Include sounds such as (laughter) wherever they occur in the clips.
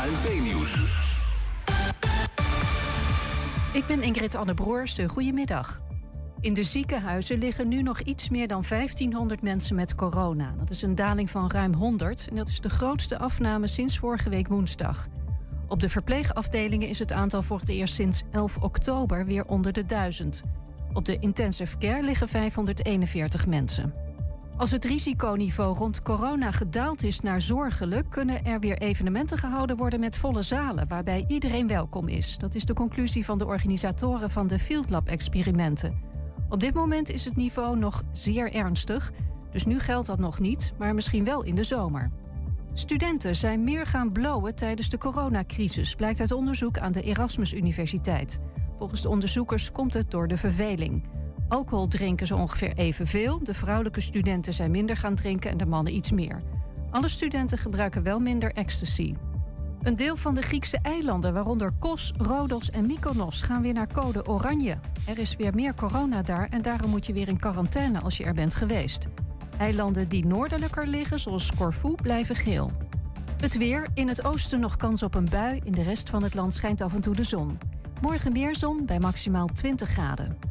ANP-nieuws. Ik ben Ingrid Anne Broers. Goedemiddag. In de ziekenhuizen liggen nu nog iets meer dan 1500 mensen met corona. Dat is een daling van ruim 100 en dat is de grootste afname sinds vorige week woensdag. Op de verpleegafdelingen is het aantal voor het eerst sinds 11 oktober weer onder de 1000. Op de intensive care liggen 541 mensen. Als het risiconiveau rond corona gedaald is naar zorgelijk, kunnen er weer evenementen gehouden worden met volle zalen, waarbij iedereen welkom is. Dat is de conclusie van de organisatoren van de Field Lab-experimenten. Op dit moment is het niveau nog zeer ernstig, dus nu geldt dat nog niet, maar misschien wel in de zomer. Studenten zijn meer gaan blowen tijdens de coronacrisis, blijkt uit onderzoek aan de Erasmus Universiteit. Volgens de onderzoekers komt het door de verveling. Alcohol drinken ze ongeveer evenveel. De vrouwelijke studenten zijn minder gaan drinken en de mannen iets meer. Alle studenten gebruiken wel minder ecstasy. Een deel van de Griekse eilanden, waaronder Kos, Rodos en Mykonos, gaan weer naar code oranje. Er is weer meer corona daar en daarom moet je weer in quarantaine als je er bent geweest. Eilanden die noordelijker liggen, zoals Corfu, blijven geel. Het weer. In het oosten nog kans op een bui. In de rest van het land schijnt af en toe de zon. Morgen meer zon bij maximaal 20 graden.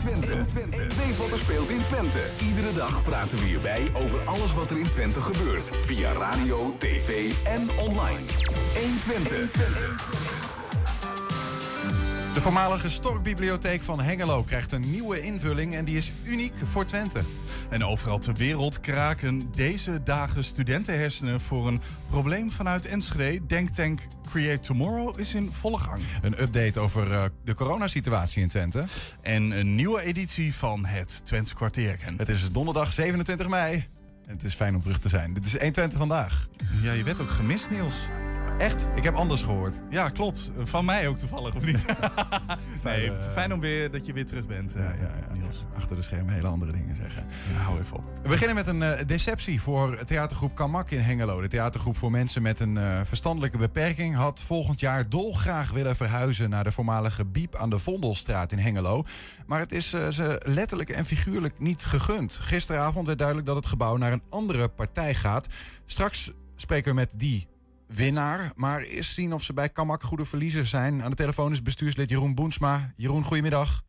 120. Weet wat er speelt in Twente. Iedere dag praten we hierbij over alles wat er in Twente gebeurt. Via radio, tv en online. 120. De voormalige Storkbibliotheek van Hengelo krijgt een nieuwe invulling en die is uniek voor Twente. En overal ter wereld kraken deze dagen studentenhersenen voor een probleem vanuit Enschede. Denktank Create Tomorrow is in volle gang. Een update over uh, de coronasituatie in Twente. En een nieuwe editie van het Twents kwartier. Het is donderdag 27 mei. En het is fijn om terug te zijn. Dit is 120 vandaag. Ja, je werd ook gemist, Niels. Echt? Ik heb anders gehoord. Ja, klopt. Van mij ook toevallig, of niet? (laughs) nee, fijn om weer dat je weer terug bent, ja, ja, ja, Niels. Achter de schermen hele andere dingen zeggen. hou even op. We beginnen met een uh, deceptie voor theatergroep Kamak in Hengelo. De theatergroep voor mensen met een uh, verstandelijke beperking... had volgend jaar dolgraag willen verhuizen... naar de voormalige Biep aan de Vondelstraat in Hengelo. Maar het is uh, ze letterlijk en figuurlijk niet gegund. Gisteravond werd duidelijk dat het gebouw naar een andere partij gaat. Straks spreken we met die winnaar. Maar eerst zien of ze bij Kamak goede verliezers zijn. Aan de telefoon is bestuurslid Jeroen Boensma. Jeroen, goedemiddag.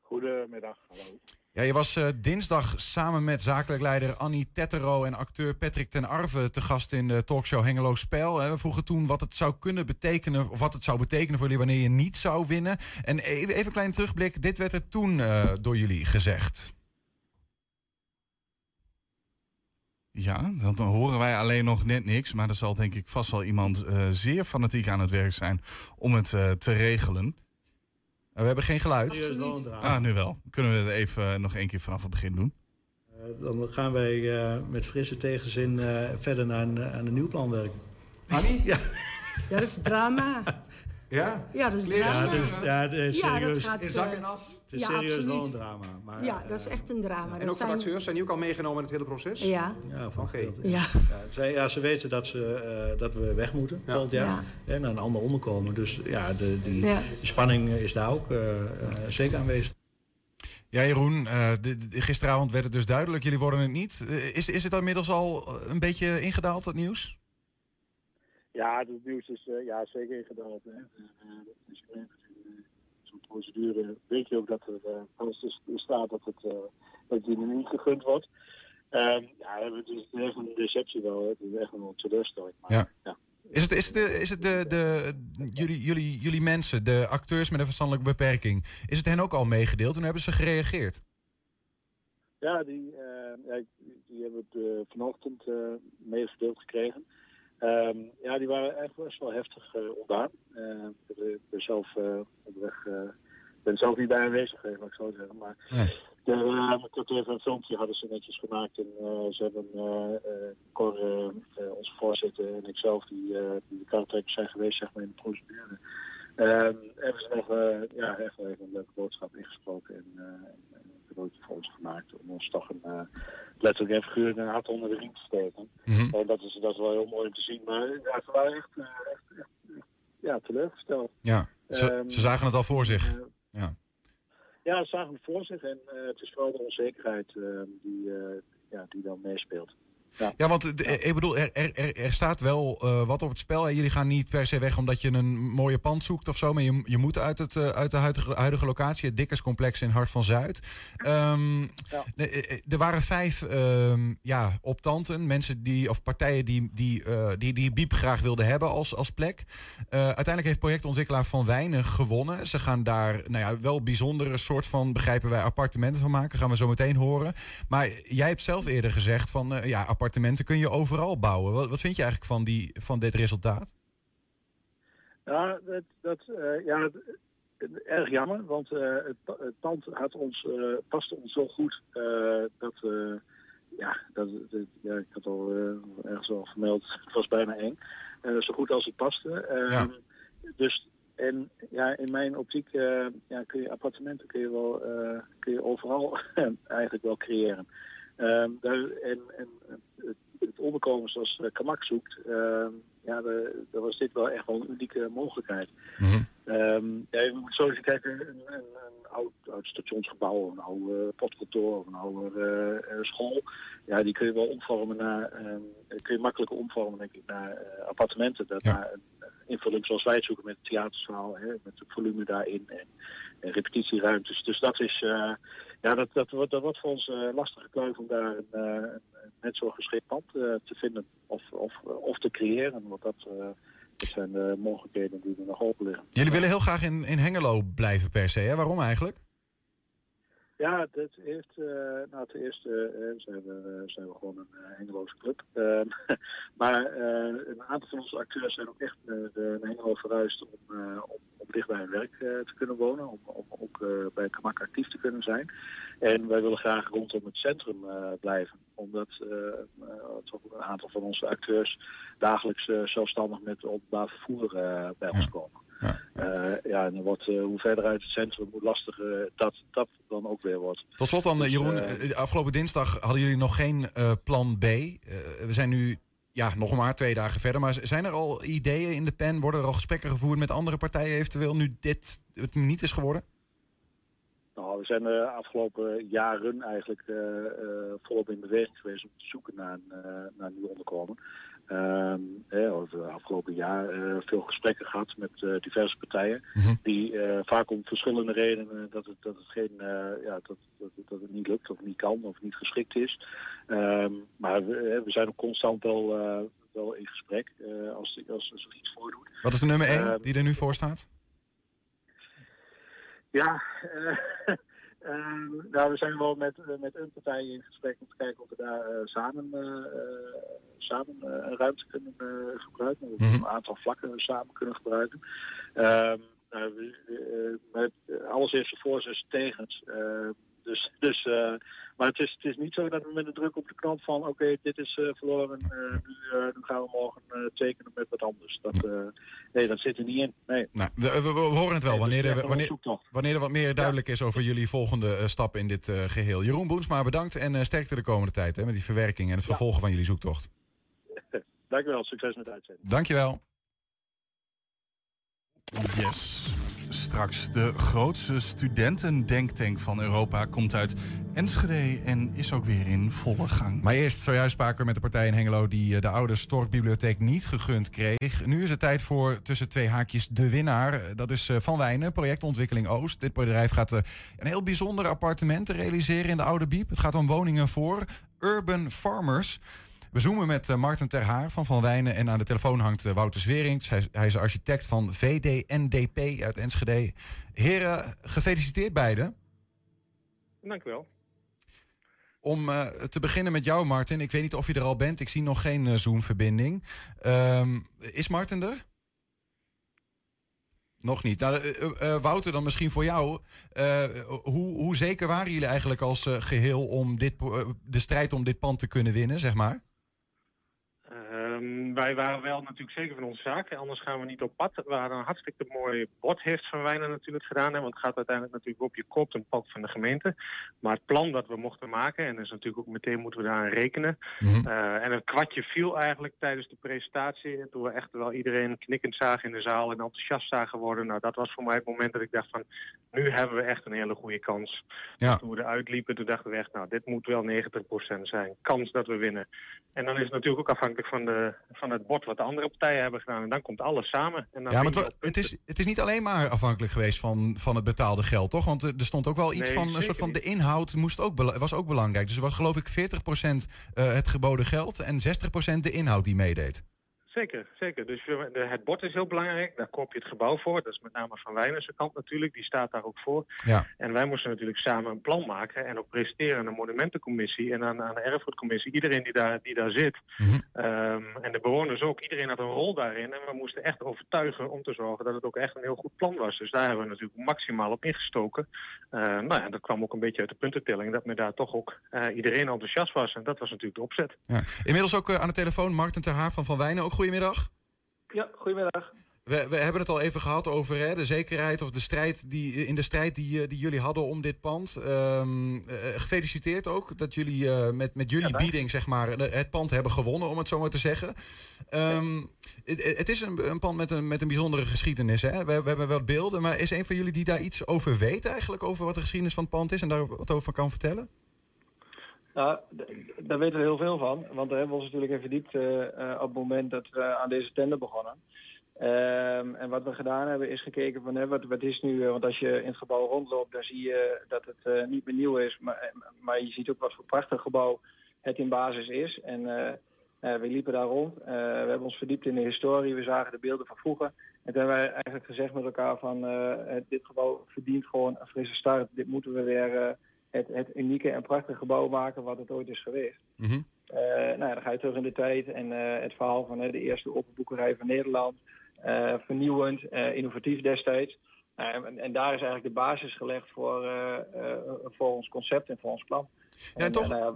Goedemiddag, hallo. Ja, je was uh, dinsdag samen met zakelijk leider Annie Tettero en acteur Patrick ten Arve te gast in de talkshow Hengelo Spel. We vroegen toen wat het zou kunnen betekenen, of wat het zou betekenen voor jullie wanneer je niet zou winnen. En even, even een kleine terugblik, dit werd er toen uh, door jullie gezegd. Ja, dan horen wij alleen nog net niks. Maar er zal denk ik vast wel iemand uh, zeer fanatiek aan het werk zijn om het uh, te regelen. Uh, we hebben geen geluid. Ah, nu wel. Kunnen we het even nog één keer vanaf het begin doen? dan gaan wij met frisse tegenzin verder naar een, aan een nieuw plan werken. Annie? Ja. ja, dat is drama. (laughs) Ja? Ja, dat is Ja, is, ja, Ja, dat serieus, gaat, In zak eh, en as? het is ja, serieus wel absoluut. een drama. Maar, Ja, eh, dat is echt een drama. En Dat ook de zijn- acteurs, zijn die ook al meegenomen in het hele proces? Ja, Ja, van gedeelte. ja. Ja, zij, ja, ze weten dat, ze, eh, dat we weg moeten Ja. volgend jaar. Ja. En naar een ander onderkomen. Dus ja, de, die, spanning is daar ook eh, eh, zeker aanwezig. Ja, Jeroen, eh, de- de- gisteravond werd het dus duidelijk. Jullie worden het niet. Eh, is, is het inmiddels al een beetje ingedaald, dat nieuws? Ja, het nieuws is eh, ja, zeker ingedaald. Hè. Eh, je weet dat in eh, zo'n procedure weet je ook dat er eh, er staat dat het, eh, dat die niet gegund wordt. Ehm, ja, het is echt een deceptie wel. Het is echt een teleurstelling. Maar, Ja. ja. Is het, is het, de, is het de, de, jullie, jullie, jullie mensen, de acteurs met een verstandelijke beperking, is het hen ook al meegedeeld en hebben ze gereageerd? Ja, die, eh, ja, die hebben het eh, vanochtend eh meegedeeld gekregen. Ehm, ja, die waren echt best wel heftig eh ontdaan. Eh, ik ben zelf onderweg, uh, ben zelf niet bij aanwezig geweest, mag ik zo zeggen. Maar Nee. de, uh, ik even een filmpje hadden ze netjes gemaakt en uh, ze hebben uh, Cor, onze voorzitter en ikzelf die, eh, die de karretrekkers zijn geweest zeg maar, in de procedure. Ehm, hebben ze nog eh, ja, echt even een leuke boodschap ingesproken en, eh, cadeautje voor ons gemaakt. Om ons toch een uh, letterlijk en figuurlijk een hart onder de riem te steken. Mhm. En dat is, dat is wel heel mooi om te zien. Maar ja, ze waren echt, eh, echt, echt, echt, ja, teleurgesteld. Ja, ze, Ehm, ze zagen het al voor zich. eh, Ja. Ja, ze zagen het voor zich en eh, het is vooral de onzekerheid eh, die, eh, ja, die dan meespeelt. Ja, want de- ik bedoel, er, er, er- staat wel eh, wat op het spel. En jullie gaan niet per se weg omdat je een mooie pand zoekt of zo. Maar je, je moet uit, het, eh, uit de huidige, huidige locatie, het Dikkerscomplex in Hart van Zuid. Ehm, Ja. eh, eh, er waren vijf ehm, ja, optanten, mensen die, of partijen die, die, eh, die, die Biep graag wilden hebben als, als plek. Eh, uiteindelijk heeft projectontwikkelaar Van Wijnen gewonnen. Ze gaan daar nou ja, wel bijzondere soort van, begrijpen wij, appartementen van maken. Gaan we zo meteen horen. Maar jij hebt zelf eerder gezegd van eh, ja, appartementen kun je overal bouwen. Wat, wat vind je eigenlijk van, die, van dit resultaat? Ja, dat, dat, eh, ja erg jammer, want eh, het, pa- het pand had ons, eh, paste ons zo goed dat, ja, dat, dat- ja, ik had al ergens al vermeld, (laughs) het was bijna eng. Zo goed als het paste. Ehm, Ja. Dus, en ja, in mijn optiek ja, kun je appartementen kun je wel, kun je overal (laughs) eigenlijk wel creëren. Ehm, daar, en, en het, onderkomen zoals eh, Kamak zoekt, ehm, ja, daar was dit wel echt wel een unieke mogelijkheid. Ehm, ja, je moet zo eens kijken, een, een, een oud, oud stationsgebouw, een oude postkantoor of een oude eh, eh, school. Ja, die kun je wel omvormen naar, ehm, kun je makkelijker omvormen denk ik naar eh, appartementen. Dat Ja. naar een eh, invulling zoals wij het zoeken met het theaterzaal, hè, met het volume daarin en, en repetitieruimtes. Dus dat is, eh, ja, dat, dat, wordt, dat wordt voor ons eh lastige kluif om daar een, eh, net zo geschikt pand eh, te vinden of, of, of te creëren. Want dat, eh, dat zijn de mogelijkheden die er nog open liggen. Jullie willen heel graag in, in Hengelo blijven per se. Hè? Waarom eigenlijk? Ja, dat heeft, eh, nou ten eerste zijn, we, zijn we gewoon een uh, Hengeloze club. Ehm, (laughs) maar eh, een aantal van onze acteurs zijn ook echt de, naar Hengelo verhuisd om, om, om dicht bij hun werk te kunnen wonen. Om, om ook bij Kamak actief te kunnen zijn. En wij willen graag rondom het centrum blijven. Omdat toch een aantal van onze acteurs dagelijks zelfstandig met openbaar vervoer bij ons komen. Ja. Eh, ja, en dan wordt, eh, hoe verder uit het centrum, hoe lastiger dat, dat dan ook weer wordt. Tot slot dan, Dus, Jeroen. eh, eh, afgelopen dinsdag hadden jullie nog geen eh, plan B. Eh, we zijn nu ja, nog maar twee dagen verder. Maar zijn er al ideeën in de pen? Worden er al gesprekken gevoerd met andere partijen eventueel nu dit het niet is geworden? Nou, we zijn de afgelopen jaren eigenlijk eh, eh, volop in beweging geweest om te zoeken naar een, eh, naar een nieuw onderkomen. Ehm, eh, over het afgelopen jaar eh, veel gesprekken gehad met eh, diverse partijen. Mhm. Die eh, vaak om verschillende redenen dat het, dat het, geen, ja, dat, dat, dat het niet lukt of niet kan of niet geschikt is. Ehm, maar we, we zijn ook constant wel, wel in gesprek als, als, als er iets voordoet. Wat is de nummer 1 Ehm, die er nu voor staat? Ja, (laughs) eh, ehm, nou, we zijn wel met, eh, met een partij in gesprek om te kijken of we daar eh, samen, eh, samen een ruimte kunnen gebruiken. Of Mhm. een aantal vlakken samen kunnen gebruiken. Ehm, nou, we- met alles heeft zijn voor zijn tegens. Eh, dus, dus, maar het is, het is niet zo dat we met de druk op de knop van oké, dit is eh, verloren, eh, nu, eh, nu gaan we morgen eh, tekenen met wat anders. Dat, eh, nee, dat zit er niet in. Nee. Nou, we, we- we horen het wel Nee, wanneer er, wanneer, wanneer er wat meer duidelijk is over jullie volgende eh, stap in dit eh, geheel. Jeroen Boensma, bedankt en eh, sterkte de komende tijd hè, met die verwerking en het vervolgen van jullie zoektocht. (laughs) Dankjewel, succes met de uitzending. Dankjewel. Yes. Straks de grootste studentendenktank van Europa komt uit Enschede en is ook weer in volle gang. Maar eerst, zojuist spraken we met de partij in Hengelo die eh, de oude Storkbibliotheek niet gegund kreeg. Nu is het tijd voor tussen twee haakjes de winnaar. Dat is eh, Van Wijnen, projectontwikkeling Oost. Dit bedrijf gaat eh, een heel bijzonder appartement realiseren in de oude Biep. Het gaat om woningen voor urban farmers. We zoomen met eh, Marten Terhaar van Van Wijnen en aan de telefoon hangt eh, Wouter Zwerinks. Hij, is- hij is architect van VDNDP uit Enschede. Heren, gefeliciteerd beiden. Dank u wel. Om eh, te beginnen met jou, Martin. Ik weet niet of je er al bent. Ik zie nog geen Zoom-verbinding. Ehm, is Martin er? Nog niet. Nou, Wouter, dan misschien voor jou. Hoe, hoe zeker waren jullie eigenlijk als eh, geheel om dit, de strijd om dit pand te kunnen winnen, zeg maar? Ehm, wij waren wel natuurlijk zeker van onze zaak. Anders gaan we niet op pad. We hadden een hartstikke mooi bordheft van Wijnen natuurlijk gedaan. Hè, want het gaat uiteindelijk natuurlijk op je kop een pad van de gemeente. Maar het plan dat we mochten maken, en dus natuurlijk ook meteen moeten we daar rekenen. Mhm. Uh, en een kwartje viel eigenlijk tijdens de presentatie. Toen we echt wel iedereen knikkend zagen in de zaal en enthousiast zagen worden. Nou, dat was voor mij het moment dat ik dacht van, nu hebben we echt een hele goede kans. Ja. Toen we eruit liepen, toen dachten we echt, nou, dit moet wel 90% zijn. Kans dat we winnen. En dan is het natuurlijk ook afhankelijk van, de, van het bord wat de andere partijen hebben gedaan. En dan komt alles samen. En dan Ja, maar het, is, het is niet alleen maar afhankelijk geweest van, van het betaalde geld, toch? Want eh, er stond ook wel iets Nee, van, een soort van de inhoud moest ook, was ook belangrijk. Dus er was geloof ik 40% eh, het geboden geld en 60% de inhoud die meedeed. Zeker, zeker. Dus de, het bord is heel belangrijk. Daar koop je het gebouw voor. Dat is met name van Wijnense kant natuurlijk. Die staat daar ook voor. Ja. En wij moesten natuurlijk samen een plan maken en ook presenteren aan de monumentencommissie en aan, aan de erfgoedcommissie. Iedereen die daar, die daar zit. Mhm. Ehm, en de bewoners ook. Iedereen had een rol daarin. En we moesten echt overtuigen om te zorgen dat het ook echt een heel goed plan was. Dus daar hebben we natuurlijk maximaal op ingestoken. Eh, nou ja, dat kwam ook een beetje uit de puntentelling. Dat men daar toch ook eh, iedereen enthousiast was. En dat was natuurlijk de opzet. Ja. Inmiddels ook eh, aan de telefoon Martin Ter Haar van Van Wijnen. Ook goedemiddag. Ja, goedemiddag. We, we hebben het al even gehad over hè, de zekerheid of de strijd die, in de strijd die, eh, die jullie hadden om dit pand. Ehm, eh, gefeliciteerd ook dat jullie eh, met, met jullie bieding zeg maar, het pand hebben gewonnen, om het zo maar te zeggen. Ehm, het, het is een, een pand met een, met een bijzondere geschiedenis. Hè? We, we hebben wel beelden, maar is een van jullie die daar iets over weet eigenlijk? Over wat de geschiedenis van het pand is en daar wat over kan vertellen? Nou, daar weten we heel veel van. Want daar hebben we ons natuurlijk in verdiept eh, eh, op het moment dat we aan deze tender begonnen. Ehm, en wat we gedaan hebben is gekeken van hè, wat, wat is nu, eh, want als je in het gebouw rondloopt, dan zie je dat het niet meer nieuw is. Maar, maar je ziet ook wat voor prachtig gebouw het in basis is. En we liepen daar rond. We hebben ons verdiept in de historie. We zagen de beelden van vroeger. En toen hebben wij eigenlijk gezegd met elkaar van dit gebouw verdient gewoon een frisse start. Dit moeten we weer het, het unieke en prachtige gebouw maken wat het ooit is geweest. Mhm. Eh, nou ja, dan ga je terug in de tijd en eh, het verhaal van de eerste open boekerij van Nederland. Eh, vernieuwend, innovatief destijds. Nou, en, en daar is eigenlijk de basis gelegd voor, voor ons concept en voor ons plan. Ja, en toch-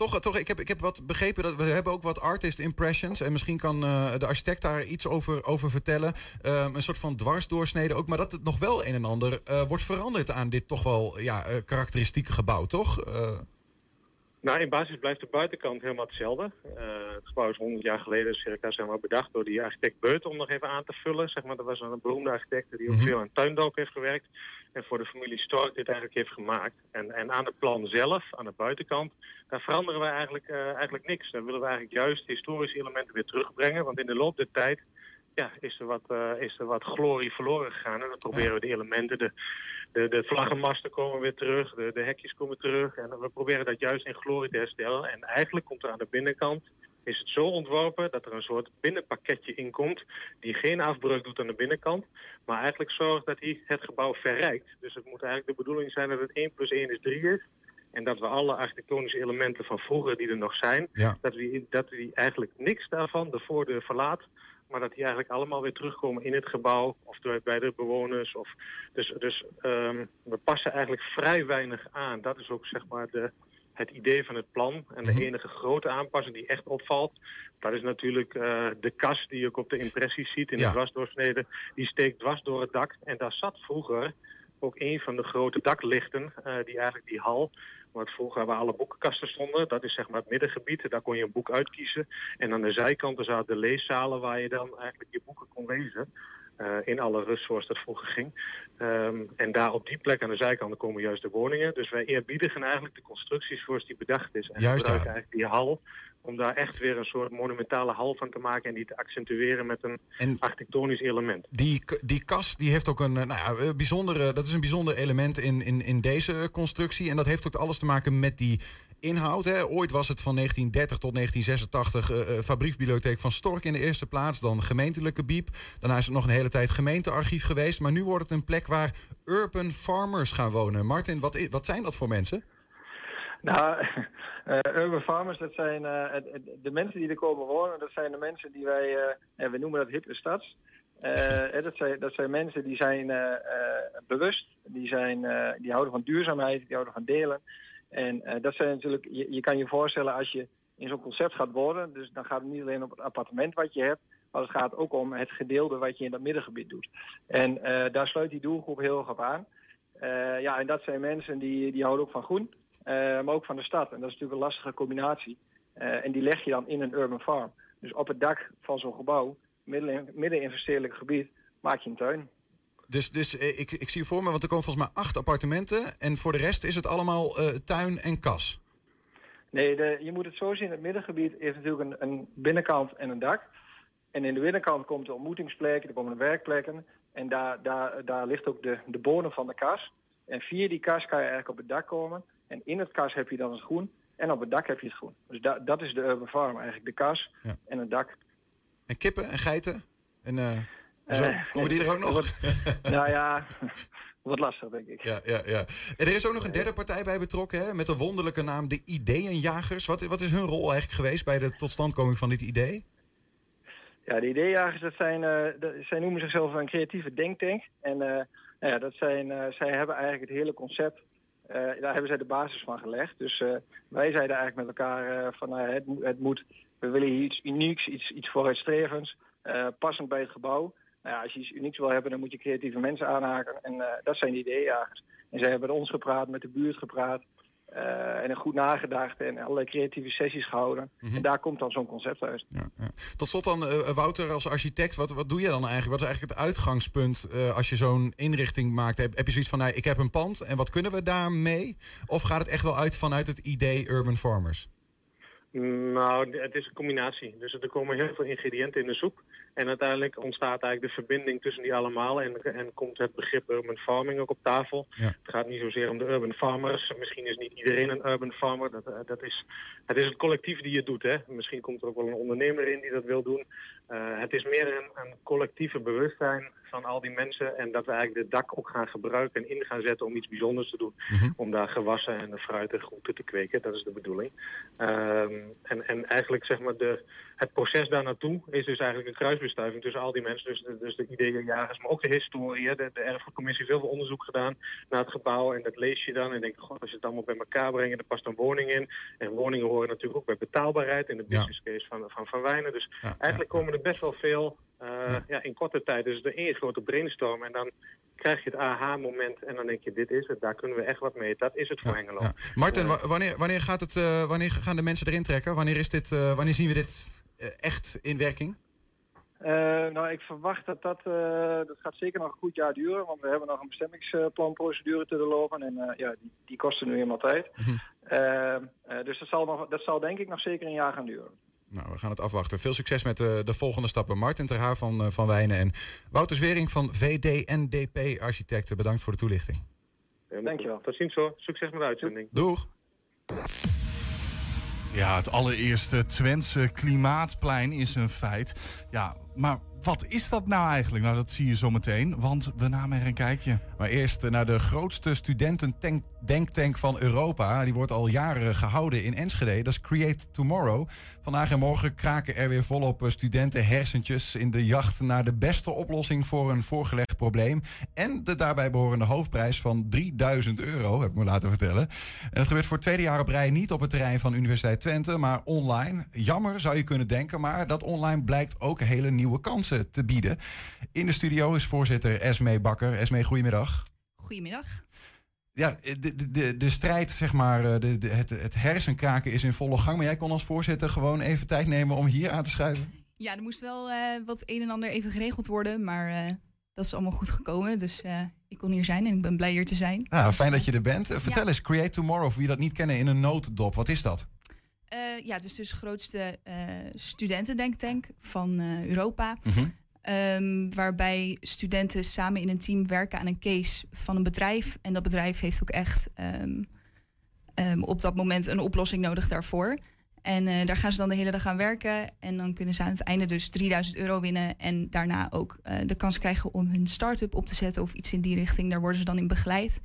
Toch, toch ik, heb, ik heb wat begrepen dat we hebben ook wat artist impressions. En misschien kan eh, de architect daar iets over, over vertellen. Ehm, een soort van dwarsdoorsnede ook. Maar dat het nog wel een en ander eh, wordt veranderd aan dit toch wel ja, eh, karakteristieke gebouw, toch? Nou, in basis blijft de buitenkant helemaal hetzelfde. Eh, het gebouw is 100 jaar geleden circa zeg maar, bedacht door die architect Beut om nog even aan te vullen. Zeg maar, dat was een beroemde architect die ook Mhm. veel aan tuindalk heeft gewerkt. En voor de familie Stork dit eigenlijk heeft gemaakt. En, en aan het plan zelf, aan de buitenkant, daar veranderen we eigenlijk, eh, eigenlijk niks. Daar willen we eigenlijk juist historische elementen weer terugbrengen. Want in de loop der tijd ja, is, er wat, eh, is er wat glorie verloren gegaan. En dan proberen we de elementen, de, de, de vlaggenmasten komen weer terug, de, de hekjes komen terug. En we proberen dat juist in glorie te herstellen. En eigenlijk komt er aan de binnenkant, is het zo ontworpen dat er een soort binnenpakketje in komt die geen afbreuk doet aan de binnenkant, maar eigenlijk zorgt dat hij het gebouw verrijkt. Dus het moet eigenlijk de bedoeling zijn dat het 1 plus 1 is 3 is. En dat we alle architectonische elementen van vroeger die er nog zijn, Ja. dat, we, dat we eigenlijk niks daarvan de voordeur verlaat. Maar dat die eigenlijk allemaal weer terugkomen in het gebouw of bij- bij de bewoners. Of, dus dus ehm, we passen eigenlijk vrij weinig aan. Dat is ook zeg maar de, het idee van het plan. En de Mhm. enige grote aanpassing die echt opvalt, dat is natuurlijk eh, de kas die je ook op de impressies ziet in Ja. de dwarsdoorsnede. Die steekt dwars door het dak. En daar zat vroeger ook een van de grote daklichten, eh, die eigenlijk die hal, wat vroeger waar alle boekenkasten stonden, dat is zeg maar het middengebied. Daar kon je een boek uitkiezen. En aan de zijkanten zaten de leeszalen waar je dan eigenlijk je boeken kon lezen. Eh, in alle rust zoals dat vroeger ging. Ehm, en daar op die plek aan de zijkanten komen juist de woningen. Dus wij eerbiedigen eigenlijk de constructies zoals die bedacht is. En Juist, we gebruiken ja. eigenlijk die hal om daar echt weer een soort monumentale hal van te maken en die te accentueren met een En- architectonisch element. Die, die kas die heeft ook een, eh, nou ja, eh, bijzondere, dat is een bijzonder element in, in, in deze constructie. En dat heeft ook alles te maken met die inhoud. Hè. Ooit was het van 1930 tot 1986 eh, eh, fabrieksbibliotheek van Stork in de eerste plaats. Dan gemeentelijke biep. Daarna is het nog een hele tijd gemeentearchief geweest. Maar nu wordt het een plek waar urban farmers gaan wonen. Martin, wat, wat zijn dat voor mensen? Nou, (laughs) eh, urban farmers, dat zijn de mensen die er komen wonen, dat zijn de mensen die wij, we noemen dat hippe stads. (laughs) Dat, zijn, dat zijn mensen die zijn bewust, die, zijn, die houden van duurzaamheid, die houden van delen. En eh, dat zijn natuurlijk, je, je kan je voorstellen als je in zo'n concept gaat worden. Dus dan gaat het niet alleen om het appartement wat je hebt, maar het gaat ook om het gedeelte wat je in dat middengebied doet. En daar sluit die doelgroep heel erg op aan. ja, en dat zijn mensen die, die houden ook van groen, maar ook van de stad. En dat is natuurlijk een lastige combinatie. en die leg je dan in een urban farm. Dus op het dak van zo'n gebouw, midden in, gebied, maak je een tuin. Dus, dus eh, ik, ik zie voor me, want er komen volgens mij acht appartementen. En voor de rest is het allemaal uh, tuin en kas. Nee, de, je moet het zo zien. Het middengebied is natuurlijk een, een, binnenkant en een dak. En in de binnenkant komt de ontmoetingsplek, er komen de werkplekken. En daar, daar, daar ligt ook de, de bodem van de kas. En via die kas kan je eigenlijk op het dak komen. En in het kas heb je dan het groen. En op het dak heb je het groen. Dus da, dat is de urban farm eigenlijk. De kas en het dak. En kippen en geiten? En, uh... Zo, uh, komen die er ook nog? (laughs) nou ja, wat lastig denk ik. Ja, ja, ja. En er is ook nog een derde partij bij betrokken, hè? met de wonderlijke naam de Ideeënjagers. Wat, wat is hun rol eigenlijk geweest bij de totstandkoming van dit idee? Ja, de Ideeënjagers, dat zijn, uh, zij noemen zichzelf een creatieve denktank. En uh, nou ja, dat zijn, zij hebben eigenlijk het hele concept, daar hebben zij de basis van gelegd. Dus wij zeiden eigenlijk met elkaar van nou het, het moet, we willen hier iets unieks, iets, iets vooruitstrevends, passend bij het gebouw. Nou ja, als je iets unieks wil hebben, dan moet je creatieve mensen aanhaken. En uh, dat zijn de ideeënjagers. En zij hebben met ons gepraat, met de buurt gepraat. Uh, en goed nagedacht en allerlei creatieve sessies gehouden. Mm -hmm. En daar komt dan zo'n concept uit. Ja, ja. Tot slot dan, uh, Wouter, als architect, wat, wat doe je dan eigenlijk? Wat is eigenlijk het uitgangspunt uh, als je zo'n inrichting maakt? Heb, heb je zoiets van, nou, ik heb een pand en wat kunnen we daarmee? Of gaat het echt wel uit vanuit het idee Urban Farmers? Nou, het is een combinatie. Dus er komen heel veel ingrediënten in de soep. En uiteindelijk ontstaat eigenlijk de verbinding tussen die allemaal. En, en komt het begrip urban farming ook op tafel. Het gaat niet zozeer om de urban farmers. Misschien is niet iedereen een urban farmer. Dat, dat is, het is het collectief die het doet. Hè? Misschien komt er ook wel een ondernemer in die dat wil doen. Uh, het is meer een, een collectieve bewustzijn van al die mensen. En dat we eigenlijk de dak ook gaan gebruiken en in gaan zetten om iets bijzonders te doen. Mm -hmm. Om daar gewassen en de fruit en groenten te kweken. Dat is de bedoeling. Um, en, en eigenlijk zeg maar de, het proces daar naartoe is dus eigenlijk een kruisbestuiving tussen al die mensen. Dus de, dus de ideeënjagers, maar ook de historie. De, de erfgoedcommissie heeft heel veel onderzoek gedaan naar het gebouw. En dat lees je dan en denk god, als je het allemaal bij elkaar brengt, er past een woning in. En woningen horen natuurlijk ook bij betaalbaarheid in de business case van, van Van Wijnen. Dus ja, eigenlijk komen er best wel veel ja. ja. in korte tijd. Dus de één grote brainstorm en dan krijg je het aha-moment en dan denk je, dit is het, daar kunnen we echt wat mee. Dat is het voor ja, Hengelo. Ja. Martin, wanneer, wanneer, gaat het, uh, wanneer gaan de mensen erin trekken? Wanneer, is dit, uh, wanneer zien we dit echt in werking? nou, ik verwacht dat dat, dat gaat zeker nog een goed jaar duren, want we hebben nog een bestemmingsplanprocedure te doorlopen en ja, die, die kosten nu eenmaal tijd. Mm -hmm. dus dat zal, nog, dat zal denk ik nog zeker een jaar gaan duren. Nou, we gaan het afwachten. Veel succes met de, de volgende stappen. Martin Terhaar van, uh, van Wijnen en Wouter Zwering van VDNDP Architecten. Bedankt voor de toelichting. Ja, Dankjewel. Tot ziens hoor. Succes met de uitzending. Doeg. Ja, het allereerste Twentse klimaatplein is een feit. Ja, maar wat is dat nou eigenlijk? Nou, dat zie je zo meteen, want we namen er een kijkje. Maar eerst naar de grootste studentendenktank van Europa. Die wordt al jaren gehouden in Enschede. Dat is Create Tomorrow. Vandaag en morgen kraken er weer volop studenten hersentjes in de jacht naar de beste oplossing voor een voorgelegd probleem. En de daarbij behorende hoofdprijs van 3000 euro, heb ik me laten vertellen. En dat gebeurt voor het tweede jaar op rij niet op het terrein van Universiteit Twente, maar online. Jammer zou je kunnen denken, maar dat online blijkt ook hele nieuwe kansen te bieden. In de studio is voorzitter Esme Bakker. Esme, goedemiddag. Goedemiddag. Ja, de, de, de strijd, zeg maar, de, de, het, het hersenkraken is in volle gang. Maar jij kon als voorzitter gewoon even tijd nemen om hier aan te schuiven? Ja, er moest wel uh, wat een en ander even geregeld worden. Maar uh, dat is allemaal goed gekomen. Dus uh, ik kon hier zijn en ik ben blij hier te zijn. Nou, fijn dat je er bent. Vertel ja. eens, Create Tomorrow, voor wie dat niet kennen, in een notendop. Wat is dat? Uh, ja, het is dus de grootste uh, studentendenktank van uh, Europa. Mm -hmm. um, waarbij studenten samen in een team werken aan een case van een bedrijf. En dat bedrijf heeft ook echt um, um, op dat moment een oplossing nodig daarvoor. En daar gaan ze dan de hele dag aan werken. En dan kunnen ze aan het einde dus 3000 euro winnen. En daarna ook de kans krijgen om hun start-up op te zetten of iets in die richting. Daar worden ze dan in begeleid.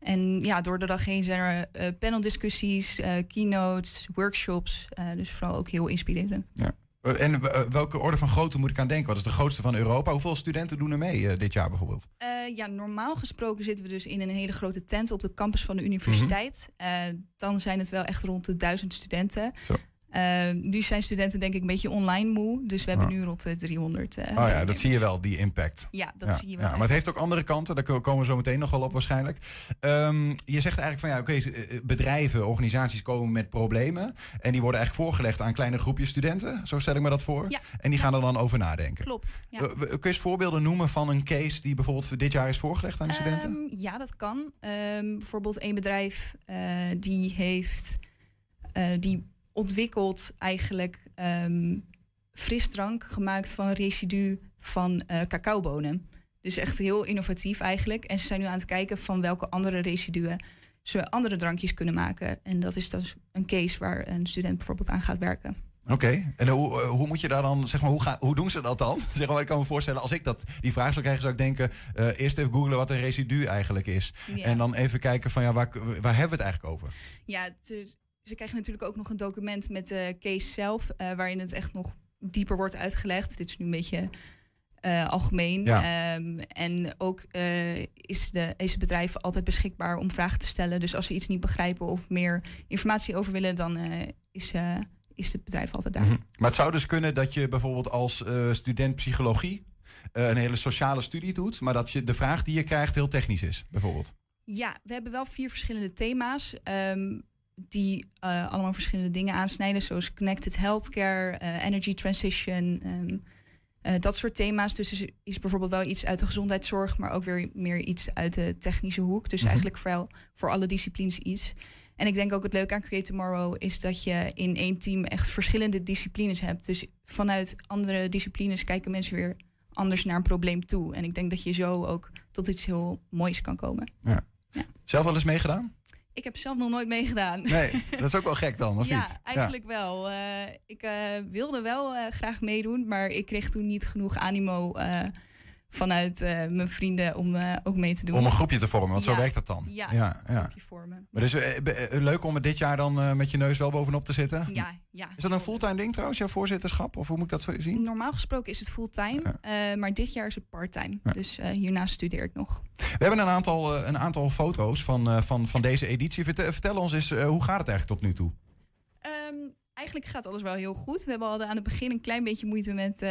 En ja, door de dag heen zijn er uh, paneldiscussies, keynotes, workshops. dus vooral ook heel inspirerend. Ja. En welke orde van grootte moet ik aan denken? Wat is de grootste van Europa? Hoeveel studenten doen er mee dit jaar bijvoorbeeld? ja, normaal gesproken zitten we dus in een hele grote tent op de campus van de universiteit. Mm -hmm. dan zijn het wel echt rond de duizend studenten. Zo. Uh, nu zijn studenten denk ik een beetje online moe. Dus we hebben nu rond de 300. Uh, oh ja, dat zie je wel, die impact. Ja, dat zie je wel. Ja, maar het heeft ook andere kanten. Daar komen we zo meteen nog wel op waarschijnlijk. Um, je zegt eigenlijk van ja, oké, okay, bedrijven, organisaties komen met problemen. En die worden eigenlijk voorgelegd aan kleine groepjes studenten. Zo stel ik me dat voor. Ja. En die gaan er dan over nadenken. Klopt. Ja. kun je eens voorbeelden noemen van een case die bijvoorbeeld dit jaar is voorgelegd aan de studenten? Um, ja, dat kan. Bijvoorbeeld één bedrijf die heeft. Die ontwikkeld eigenlijk um, frisdrank gemaakt van residu van uh, cacaobonen. Dus echt heel innovatief eigenlijk. En ze zijn nu aan het kijken van welke andere residuen ze andere drankjes kunnen maken. En dat is dus een case waar een student bijvoorbeeld aan gaat werken. Oké, okay. en hoe, hoe moet je daar dan, zeg maar, hoe, ga, hoe doen ze dat dan? (laughs) Zeg maar, ik kan me voorstellen, als ik dat, die vraag zou krijgen, zou ik denken, uh, eerst even googlen wat een residu eigenlijk is. Ja. En dan even kijken van, ja, waar, waar hebben we het eigenlijk over? Ja, dus ze krijgen natuurlijk ook nog een document met de case zelf, uh, waarin het echt nog dieper wordt uitgelegd. Dit is nu een beetje uh, algemeen. Ja. Um, en ook uh, is, de, is het bedrijf altijd beschikbaar om vragen te stellen. Dus als ze iets niet begrijpen of meer informatie over willen, dan is, is het bedrijf altijd daar. Mm -hmm. Maar het zou dus kunnen dat je bijvoorbeeld als student psychologie een hele sociale studie doet, maar dat je de vraag die je krijgt heel technisch is, bijvoorbeeld. Ja, we hebben wel vier verschillende thema's. Um, die uh, allemaal verschillende dingen aansnijden, zoals connected healthcare, uh, energy transition, um, uh, dat soort thema's. Dus is bijvoorbeeld wel iets uit de gezondheidszorg, maar ook weer meer iets uit de technische hoek. Dus Mhm. eigenlijk voor, voor alle disciplines iets. En ik denk ook het leuke aan Create Tomorrow is dat je in één team echt verschillende disciplines hebt. Dus vanuit andere disciplines kijken mensen weer anders naar een probleem toe. En ik denk dat je zo ook tot iets heel moois kan komen. Ja. Zelf wel eens meegedaan? Ik heb zelf nog nooit meegedaan. Nee, (laughs) dat is ook wel gek dan, of ja, niet? Eigenlijk wel. Uh, ik uh, wilde wel uh, graag meedoen, maar ik kreeg toen niet genoeg animo vanuit mijn vrienden om ook mee te doen. Om een groepje te vormen, want ja. zo werkt dat dan. Ja, ja, een groepje vormen. Maar dus leuk om er dit jaar dan met je neus wel bovenop te zitten? Ja, ja. Is dat een fulltime ding trouwens, jouw voorzitterschap? Of hoe moet ik dat zo zien? Normaal gesproken is het fulltime, maar dit jaar is het parttime. Dus hierna studeer ik nog. We hebben een aantal, een aantal foto's van, van, van deze editie. Vertel, vertel ons eens, hoe gaat het eigenlijk tot nu toe? Um, eigenlijk gaat alles wel heel goed. We hebben al aan het begin een klein beetje moeite met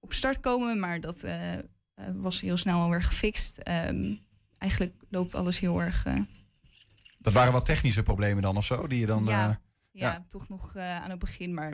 op start komen, maar dat uh, was heel snel alweer gefixt. Um, eigenlijk loopt alles heel erg. Uh, dat waren wat technische problemen dan of zo? Die je dan, ja, ja. ja, toch nog aan het begin, maar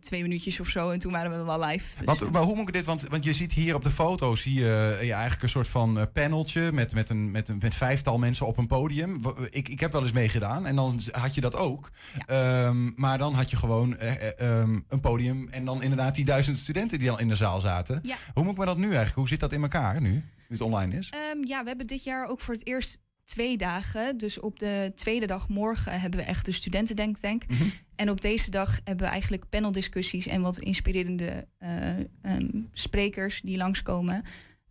twee minuutjes of zo en toen waren we wel live. Dus want, maar hoe moet ik dit, want, want je ziet hier op de foto zie je, je eigenlijk een soort van uh, paneltje met, met, een, met, een, met vijftal mensen op een podium. Ik, ik heb wel eens meegedaan en dan had je dat ook. Ja. Um, maar dan had je gewoon uh, um, een podium en dan inderdaad die duizend studenten die al in de zaal zaten. Ja. Hoe moet ik me dat nu eigenlijk, hoe zit dat in elkaar nu, nu het online is? Um, ja, we hebben dit jaar ook voor het eerst twee dagen. Dus op de tweede dag morgen hebben we echt de studentendenktank. Mm -hmm. En op deze dag hebben we eigenlijk paneldiscussies en wat inspirerende uh, um, sprekers die langskomen.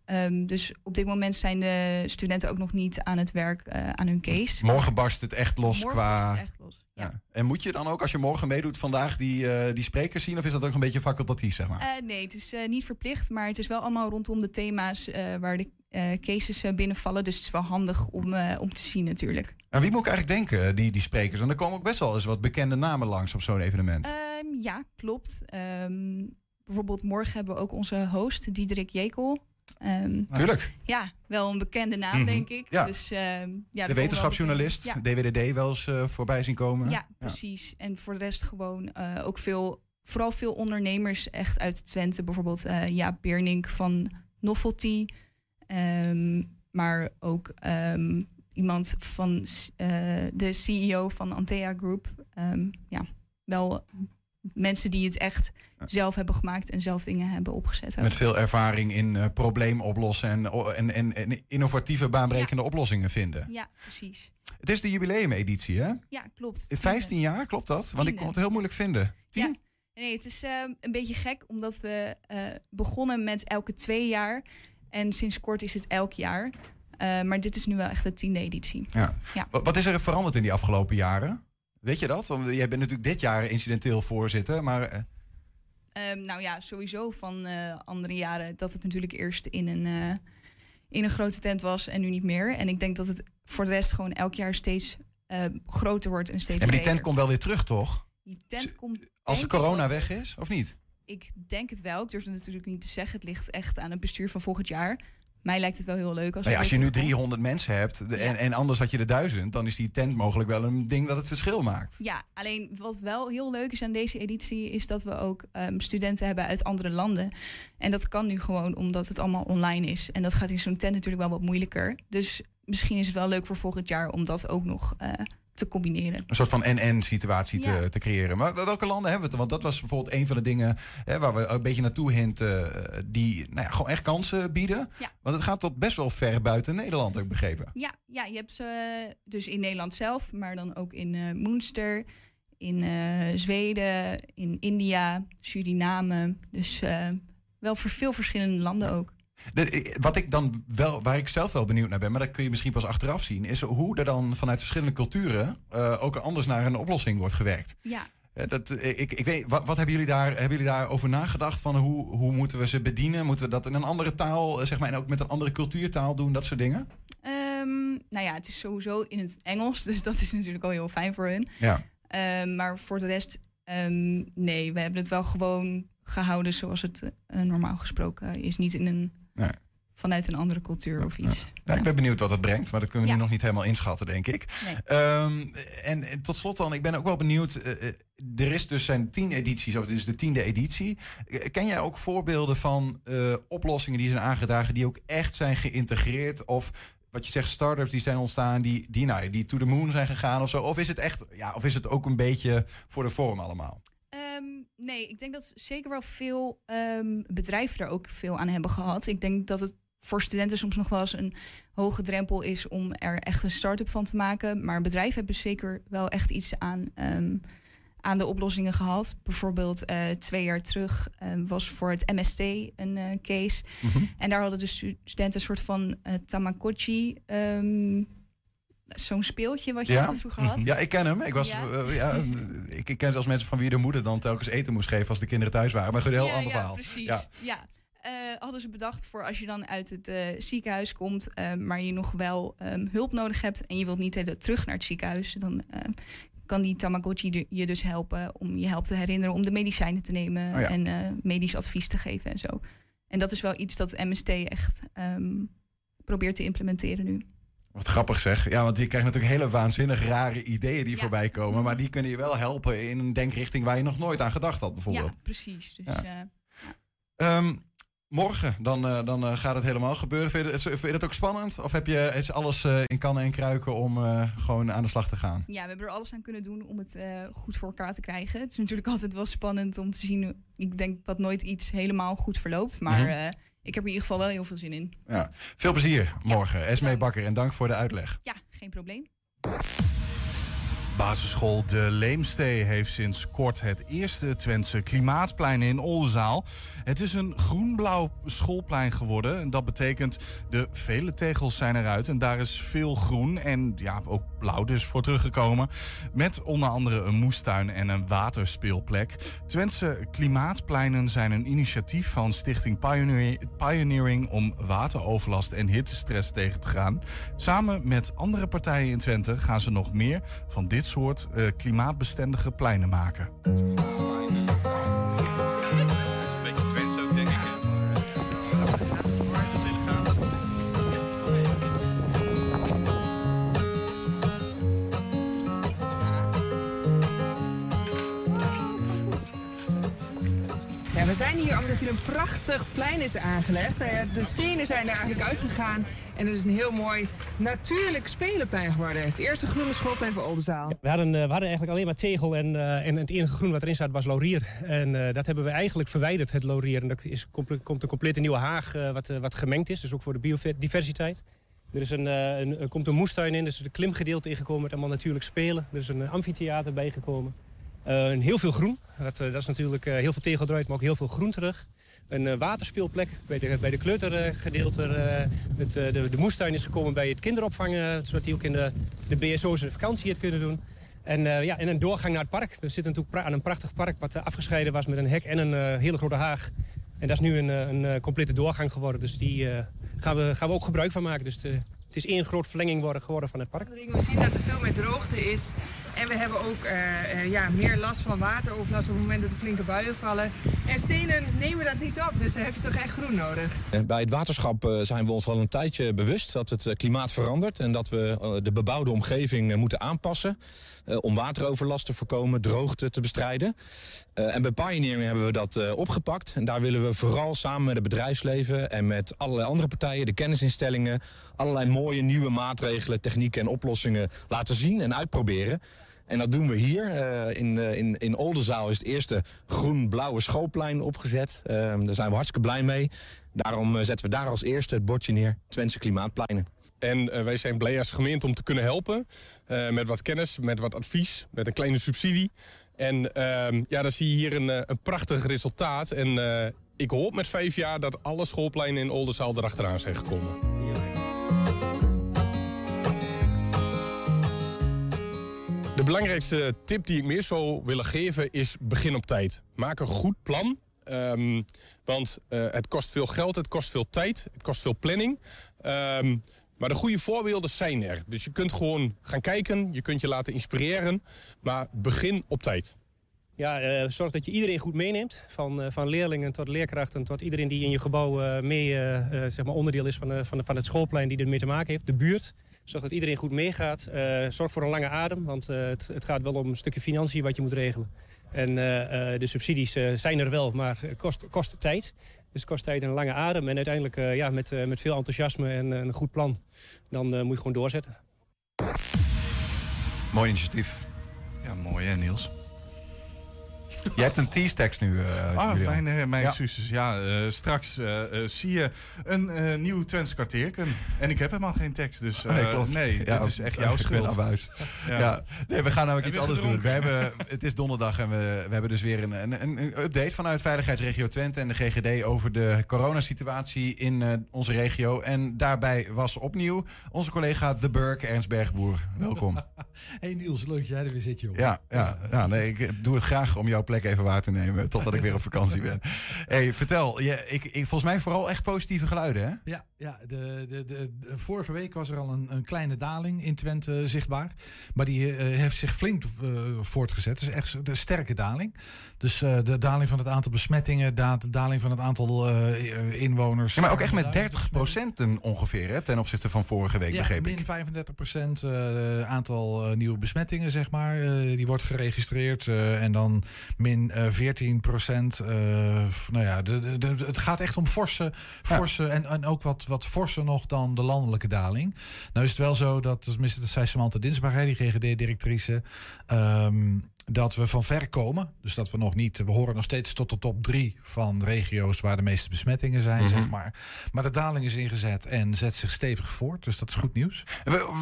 Um, dus op dit moment zijn de studenten ook nog niet aan het werk uh, aan hun case. Morgen barst het echt los morgen qua. Barst het echt los. Ja. Ja. En moet je dan ook, als je morgen meedoet, vandaag die, uh, die sprekers zien? Of is dat ook een beetje facultatief, zeg maar? Uh, nee, het is niet verplicht, maar het is wel allemaal rondom de thema's waar de cases binnenvallen. Dus het is wel handig om, om te zien natuurlijk. En wie moet ik eigenlijk denken, die, die sprekers? En er komen ook best wel eens wat bekende namen langs op zo'n evenement. Um, ja, klopt. Um, bijvoorbeeld morgen hebben we ook onze host, Diederik Jekel. Um, Tuurlijk. Ja, wel een bekende naam, Mhm. denk ik. Ja. Dus, um, ja, de wetenschapsjournalist, ja. DWDD wel eens uh, voorbij zien komen. Ja, precies. En voor de rest gewoon uh, ook veel, vooral veel ondernemers echt uit Twente. Bijvoorbeeld uh, Jaap Beernink van Novelty. Um, maar ook iemand van de CEO van Antea Group. ja, wel mensen die het echt zelf hebben gemaakt en zelf dingen hebben opgezet. Met veel ervaring in uh, probleem oplossen en, en, en, en innovatieve, baanbrekende ja. oplossingen vinden. Ja, precies. Het is de jubileumeditie, hè? Ja, klopt. 15 jaar, klopt dat? Want ik kon het heel moeilijk vinden. 10? Ja. Nee, het is uh, een beetje gek, omdat we uh, begonnen met elke twee jaar. En sinds kort is het elk jaar. maar dit is nu wel echt de tiende editie. Ja. ja. Wat is er veranderd in die afgelopen jaren? Weet je dat? Want jij bent natuurlijk dit jaar incidenteel voorzitter, maar... Uh... Um, nou ja, sowieso van uh, andere jaren dat het natuurlijk eerst in een, in een grote tent was en nu niet meer. En ik denk dat het voor de rest gewoon elk jaar steeds groter wordt en steeds ja, maar die breder. tent komt wel weer terug, toch? Die tent komt. Als de corona weg is, of niet? Ik denk het wel. Ik durf het natuurlijk niet te zeggen. Het ligt echt aan het bestuur van volgend jaar mij lijkt het wel heel leuk. Als, nou ja, als je nu 300 mensen hebt en, en anders had je er duizend, dan is die tent mogelijk wel een ding dat het verschil maakt. Ja, alleen wat wel heel leuk is aan deze editie, is dat we ook um, studenten hebben uit andere landen. En dat kan nu gewoon omdat het allemaal online is. En dat gaat in zo'n tent natuurlijk wel wat moeilijker. Dus misschien is het wel leuk voor volgend jaar om dat ook nog uh, te combineren. Een soort van en-en situatie te, te, creëren. Maar welke landen hebben we het? Want dat was bijvoorbeeld een van de dingen hè, waar we een beetje naartoe hinten, uh, die nou ja, gewoon echt kansen bieden. Ja. Want het gaat tot best wel ver buiten Nederland, heb ik begrepen. Ja, ja je hebt ze uh, dus in Nederland zelf, maar dan ook in uh, Moenster, in Zweden, in India, Suriname. Dus wel voor veel verschillende landen ook. De, wat ik dan wel, waar ik zelf wel benieuwd naar ben, maar dat kun je misschien pas achteraf zien, is hoe er dan vanuit verschillende culturen uh, ook anders naar een oplossing wordt gewerkt. Ja. Dat, ik, ik weet, wat, wat, hebben jullie daar hebben jullie daarover nagedacht? Van hoe, hoe moeten we ze bedienen? Moeten we dat in een andere taal, zeg maar, en ook met een andere cultuurtaal doen, dat soort dingen? Um, nou ja, het is sowieso in het Engels, (laughs) dus dat is natuurlijk al heel fijn voor hun. Ja. Um, maar voor de rest, um, nee, we hebben het wel gewoon gehouden zoals het uh, normaal gesproken is. Niet in een Nee. Vanuit een andere cultuur of iets. Ja. Ik ben benieuwd wat het brengt, maar dat kunnen we nu nog niet helemaal inschatten, denk ik. Nee. Um, en, en, tot slot dan, ik ben ook wel benieuwd. Uh, er is dus zijn tien edities, of dit is de tiende editie. Ken jij ook voorbeelden van uh, oplossingen die zijn aangedragen, die ook echt zijn geïntegreerd? Of wat je zegt, startups die zijn ontstaan, die, die, nou, die to the moon zijn gegaan of zo? Of is het echt, ja, of is het ook een beetje voor de vorm allemaal? Um, nee, ik denk dat zeker wel veel um, bedrijven er ook veel aan hebben gehad. Ik denk dat het voor studenten soms nog wel eens een hoge drempel is om er echt een start-up van te maken. Maar bedrijven hebben zeker wel echt iets aan, um, aan de oplossingen gehad. Bijvoorbeeld uh, twee jaar terug was voor het MST een uh, case. Mm -hmm. En daar hadden de studenten een soort van uh, Tamagotchi zo'n speeltje wat je ja? vroeger had. Ja, ik ken hem. Ik, was, ja. Uh, ja, ik, ik ken zelfs mensen van wie de moeder dan telkens eten moest geven als de kinderen thuis waren. Maar goed, een heel ander ja, verhaal. Precies. Ja, ja. Uh, hadden ze bedacht voor als je dan uit het uh, ziekenhuis komt, maar je nog wel um, hulp nodig hebt en je wilt niet hele terug naar het ziekenhuis, dan kan die Tamagotchi je dus helpen om je helpt te herinneren om de medicijnen te nemen oh en medisch advies te geven en zo. En dat is wel iets dat MST echt um, probeert te implementeren nu. Wat grappig zeg. Ja, want je krijgt natuurlijk hele waanzinnig rare ideeën die ja. voorbij komen. Maar die kunnen je wel helpen in een denkrichting waar je nog nooit aan gedacht had, bijvoorbeeld. Ja, precies. Dus, ja. uh, um, morgen, dan, uh, dan uh, gaat het helemaal gebeuren. Vind je, het, vind je dat ook spannend? Of heb je is alles in kannen en kruiken om gewoon aan de slag te gaan? Ja, we hebben er alles aan kunnen doen om het goed voor elkaar te krijgen. Het is natuurlijk (laughs) altijd wel spannend om te zien. Ik denk dat nooit iets helemaal goed verloopt. Maar mm -hmm ik heb er in ieder geval wel heel veel zin in. Ja. Veel plezier morgen, ja, Esmee Bakker. En dank voor de uitleg. Ja, geen probleem. Basisschool De Leemstee heeft sinds kort het eerste Twentse klimaatplein in Oldenzaal. Het is een groen-blauw schoolplein geworden. En dat betekent de vele tegels zijn eruit. En daar is veel groen en ja, ook blauw dus voor teruggekomen. Met onder andere een moestuin en een waterspeelplek. Twentse klimaatpleinen zijn een initiatief van Stichting Pioneering om wateroverlast en hittestress tegen te gaan. Samen met andere partijen in Twente gaan ze nog meer van dit soort uh, klimaatbestendige pleinen maken. We zijn hier omdat hier een prachtig plein is aangelegd. De stenen zijn er eigenlijk uitgegaan. En het is een heel mooi natuurlijk spelenplein geworden. Het eerste groene schoolplein voor Oldenzaal. We, hadden, uh, we hadden eigenlijk alleen maar tegel en, uh, en het enige groen wat erin zat was laurier. En dat hebben we eigenlijk verwijderd, het laurier. En dat is, komt een complete nieuwe haag wat, wat gemengd is. Dus ook voor de biodiversiteit. Er is een, komt een moestuin in, dus er is een klimgedeelte ingekomen met allemaal natuurlijk spelen. Er is een amfitheater bijgekomen. Uh, heel veel groen. Dat, dat is natuurlijk uh, heel veel tegel eruit, maar ook heel veel groen terug. Een uh, waterspeelplek bij de, bij de kleutergedeelte. Het, de, de moestuin is gekomen bij het kinderopvang, zodat die ook in de, de BSO's de vakantie het kunnen doen. En, ja, en een doorgang naar het park. We zitten natuurlijk aan een prachtig park wat afgescheiden was met een hek en een hele grote haag. En dat is nu een, een complete doorgang geworden. Dus die gaan, we, gaan we ook gebruik van maken. Dus het is één groot verlenging geworden van het park. We zien dat er veel meer droogte is. En we hebben ook ja, meer last van wateroverlast op het moment dat er flinke buien vallen. En stenen nemen dat niet op, dus dan heb je toch echt groen nodig. Bij het waterschap zijn we ons al een tijdje bewust dat het klimaat verandert en dat we de bebouwde omgeving moeten aanpassen om wateroverlast te voorkomen, droogte te bestrijden. en bij Pioneering hebben we dat opgepakt en daar willen we vooral samen met het bedrijfsleven en met allerlei andere partijen, de kennisinstellingen, allerlei mooie nieuwe maatregelen, technieken en oplossingen laten zien en uitproberen. En dat doen we hier. Uh, in, uh, in, in Oldenzaal is het eerste groen-blauwe schoolplein opgezet. Uh, daar zijn we hartstikke blij mee. Daarom zetten we daar als eerste het bordje neer, Twentse Klimaatpleinen. En wij zijn blij als gemeente om te kunnen helpen. met wat kennis, met wat advies, met een kleine subsidie. En ehm, ja, dan zie je hier een, een prachtig resultaat. En ik hoop met vijf jaar dat alle schoolpleinen in Oldenzaal erachteraan zijn gekomen. Belangrijkste tip die ik meer zou willen geven is begin op tijd. Maak een goed plan. Um, want uh, het kost veel geld, het kost veel tijd, het kost veel planning. Um, maar de goede voorbeelden zijn er. Dus je kunt gewoon gaan kijken, je kunt je laten inspireren. Maar begin op tijd. Ja, uh, zorg dat je iedereen goed meeneemt. Van, uh, van leerlingen tot leerkrachten tot iedereen die in je gebouw mee zeg maar onderdeel is van, van, van het schoolplein die ermee te maken heeft. De buurt. Zorg dat iedereen goed meegaat. zorg voor een lange adem, want het, het, gaat wel om een stukje financiën wat je moet regelen. En de subsidies zijn er wel, maar kost, kost tijd. Dus kost tijd en een lange adem. En uiteindelijk ja, met, met veel enthousiasme en een goed plan. Dan moet je gewoon doorzetten. Mooi initiatief. Ja, mooi hè Niels? Je hebt een T-Stacks nu, uh, Ah, mijn, uh, mijn ja. Ja, uh, straks zie je een nieuw Twents kwartierken. En ik heb helemaal geen tekst, dus nee, klopt. nee ja, dit is echt jouw schuld. (laughs) Ik ben huis. Ja. ja. Nee, we gaan namelijk iets anders doen. We hebben, (laughs) het is donderdag en we, we hebben dus weer een, een, een, update vanuit Veiligheidsregio Twente en de GGD over de coronasituatie in onze regio. En daarbij was opnieuw onze collega De Burk, Ernst Bergboer. Welkom. (laughs) hey Niels, leuk dat jij er weer zit, joh. Ja, ja, ja, nee, ik doe het graag om jouw plek even waar te nemen. Totdat ik weer op vakantie ben. (laughs) hey, vertel. Je, ik, ik, volgens mij vooral echt positieve geluiden, hè? Ja, ja de, de, de, vorige week was er al een, een kleine daling in Twente zichtbaar. Maar die uh, heeft zich flink uh, voortgezet. Het is echt een sterke daling. Dus uh, de daling van het aantal besmettingen, de daling van het aantal inwoners. Ja, maar ook echt met 30 procent ongeveer hè, ten opzichte van vorige week, ja, begreep min ik. 35 procent aantal nieuwe besmettingen, zeg maar. die wordt geregistreerd. en dan min 14 eh, procent. Nou ja, de, de, het gaat echt om forse, forse en, en ook wat, wat forser nog dan de landelijke daling. Nou is het wel zo dat, tenminste, dat zei Samantha die GGD-directrice. Um, dat we van ver komen. Dus dat we nog niet, we horen nog steeds tot de top drie van regio's waar de meeste besmettingen zijn, mhm. zeg maar. Maar de daling is ingezet en zet zich stevig voort. Dus dat is goed nieuws.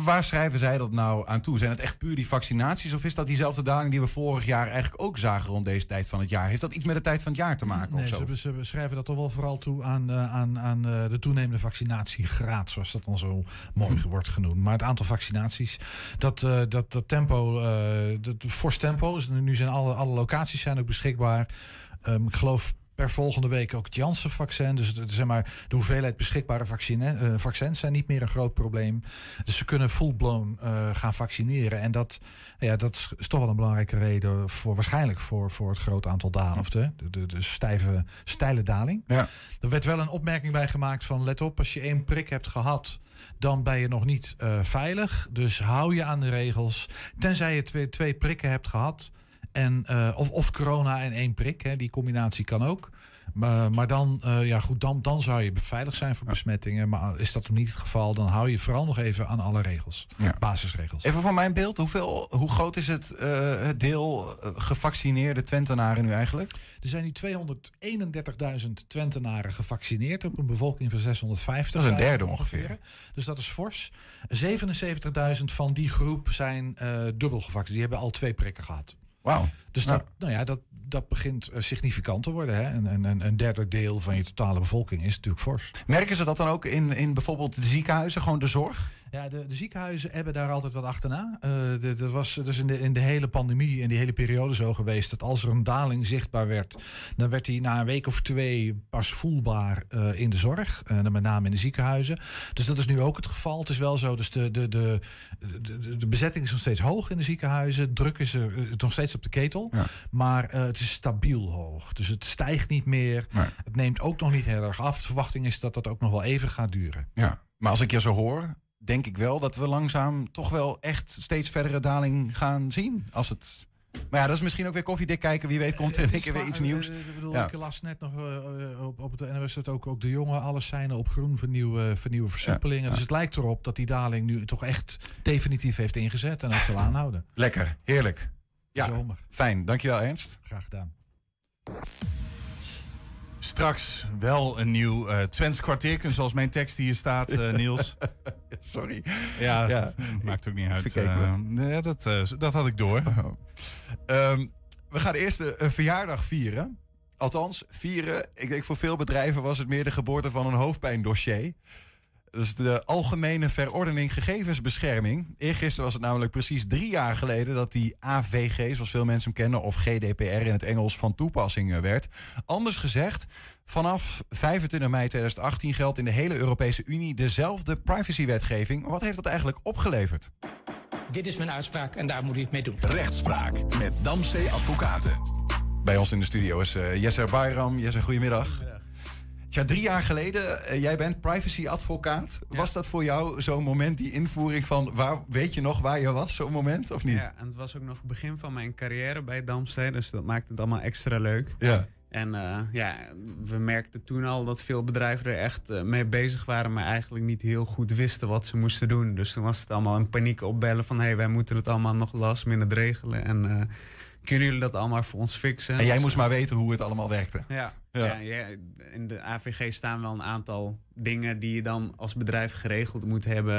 waar schrijven zij dat nou aan toe? Zijn het echt puur die vaccinaties? Of is dat diezelfde daling die we vorig jaar eigenlijk ook zagen rond deze tijd van het jaar? Heeft dat iets met de tijd van het jaar te maken? Nee, of zo? Ze, ze schrijven dat toch wel vooral toe aan, uh, aan, aan uh, de toenemende vaccinatiegraad, zoals dat dan zo mooi mhm. wordt genoemd. Maar het aantal vaccinaties, dat, uh, dat, dat tempo, dat fors tempo nu zijn alle, alle locaties zijn ook beschikbaar. Um, ik geloof per volgende week ook het Janssen-vaccin. Dus het, zeg maar, de hoeveelheid beschikbare vaccine, uh, vaccins zijn niet meer een groot probleem. Dus ze kunnen full-blown uh, gaan vaccineren. En dat, ja, dat is toch wel een belangrijke reden voor waarschijnlijk voor, voor het groot aantal dalen. Of de, de, de, stijve, steile daling. Ja. Er werd wel een opmerking bij gemaakt van let op, als je één prik hebt gehad dan ben je nog niet uh, veilig. Dus hou je aan de regels. Tenzij je twee, twee prikken hebt gehad. En, uh, of, of corona en één prik, hè, die combinatie kan ook. Maar, maar dan, uh, ja goed, dan, dan zou je beveiligd zijn voor besmettingen. Maar is dat niet het geval, dan hou je vooral nog even aan alle regels. Ja. Basisregels. Even van mijn beeld, hoeveel, hoe groot is het, uh, het deel gevaccineerde Twentenaren nu eigenlijk? Er zijn nu 231.000 Twentenaren gevaccineerd op een bevolking van 650. Dat is een derde ongeveer. Dus dat is fors. 77.000 van die groep zijn uh, dubbel gevaccineerd. Die hebben al twee prikken gehad. Wauw. Dus dat, nou ja, dat, dat begint uh, significant te worden. Hè? En, en, een derde deel van je totale bevolking is natuurlijk fors. Merken ze dat dan ook in, in bijvoorbeeld de ziekenhuizen, gewoon de zorg? Ja, de, de ziekenhuizen hebben daar altijd wat achterna. Uh, dat was dus in de, in de hele pandemie en die hele periode zo geweest dat als er een daling zichtbaar werd, dan werd die na een week of twee pas voelbaar uh, in de zorg. Uh, met name in de ziekenhuizen. Dus dat is nu ook het geval. Het is wel zo, dus de, de, de, de, de bezetting is nog steeds hoog in de ziekenhuizen. Druk is er nog steeds op de ketel. Ja. Maar het is stabiel hoog. Dus het stijgt niet meer. Nee. Het neemt ook nog niet heel erg af. De verwachting is dat dat ook nog wel even gaat duren. Ja, maar als ik je zo hoor, denk ik wel dat we langzaam toch wel echt steeds verdere daling gaan zien. Als het. Maar ja, dat is misschien ook weer koffiedik kijken. Wie weet komt er keer weer iets nieuws. Ik bedoel, ja. ik las net nog uh, op, op het NOS dat ook, ook de jongen alles zijn op groen voor nieuwe, voor nieuwe versoepelingen. Ja, ja. Dus het lijkt erop dat die daling nu toch echt definitief heeft ingezet en ook zal aanhouden. Lekker, heerlijk. Ja, Zomer. fijn. Dankjewel Ernst. Graag gedaan. Straks wel een nieuw uh, Twents kwartierken, zoals mijn tekst hier staat, uh, Niels. (laughs) Sorry. Ja, ja, (laughs) maakt ook niet uit. Uh, nee, dat, dat had ik door. Oh. Um, we gaan eerst een verjaardag vieren. Althans, vieren. Ik denk voor veel bedrijven was het meer de geboorte van een hoofdpijndossier. Dat is de Algemene Verordening Gegevensbescherming. Eergisteren was het namelijk precies drie jaar geleden dat die AVG, zoals veel mensen hem kennen, of GDPR in het Engels, van toepassing eh, werd. Anders gezegd, vanaf 25 mei 2018 geldt in de hele Europese Unie dezelfde privacywetgeving. Wat heeft dat eigenlijk opgeleverd? Dit is mijn uitspraak en daar moet u het mee doen. Rechtspraak met Damstee Advocaten. Bij ons in de studio is uh, Jesser Bayram. Jesser, goedemiddag. Ja, drie jaar geleden, uh, jij bent privacy-advocaat. Was dat voor jou zo'n moment, die invoering van... Waar, weet je nog waar je was, zo'n moment, of niet? Ja, en het was ook nog het begin van mijn carrière bij Damstee. Dus dat maakte het allemaal extra leuk. Ja. En uh, ja, we merkten toen al dat veel bedrijven er echt uh, mee bezig waren... maar eigenlijk niet heel goed wisten wat ze moesten doen. Dus toen was het allemaal een paniek opbellen van... hé, hey, wij moeten het allemaal nog last minute regelen. En kunnen jullie dat allemaal voor ons fixen? En jij moest maar weten hoe het allemaal werkte. Ja, ja. ja, in de AVG staan wel een aantal dingen die je dan als bedrijf geregeld moet hebben.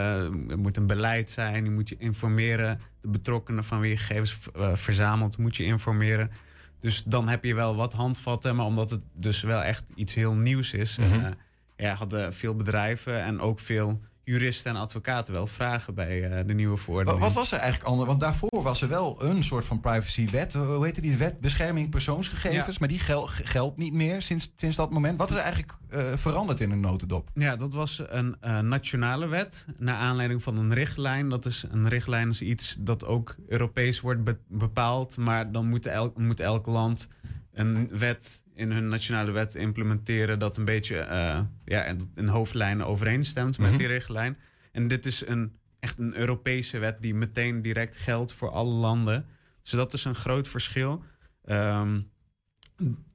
Er moet een beleid zijn, je moet je informeren. De betrokkenen van wie je gegevens uh, verzamelt, moet je informeren. Dus dan heb je wel wat handvatten, maar omdat het dus wel echt iets heel nieuws is... Mm -hmm. uh, ja, hadden veel bedrijven en ook veel juristen en advocaten wel vragen bij uh, de nieuwe verordening. Wat was er eigenlijk anders? Want daarvoor was er wel een soort van privacywet. Hoe heette die wet? Bescherming persoonsgegevens. Ja. Maar die gel geldt niet meer sinds, sinds dat moment. Wat is er eigenlijk uh, veranderd in een notendop? Ja, dat was een uh, nationale wet. Naar aanleiding van een richtlijn. Dat is, een richtlijn is iets dat ook Europees wordt be bepaald. Maar dan moet elk, moet elk land een wet in hun nationale wet implementeren dat een beetje uh, ja, in hoofdlijnen overeenstemt met mm -hmm. die richtlijn. En dit is een, echt een Europese wet die meteen direct geldt voor alle landen. Dus dat is een groot verschil. Um,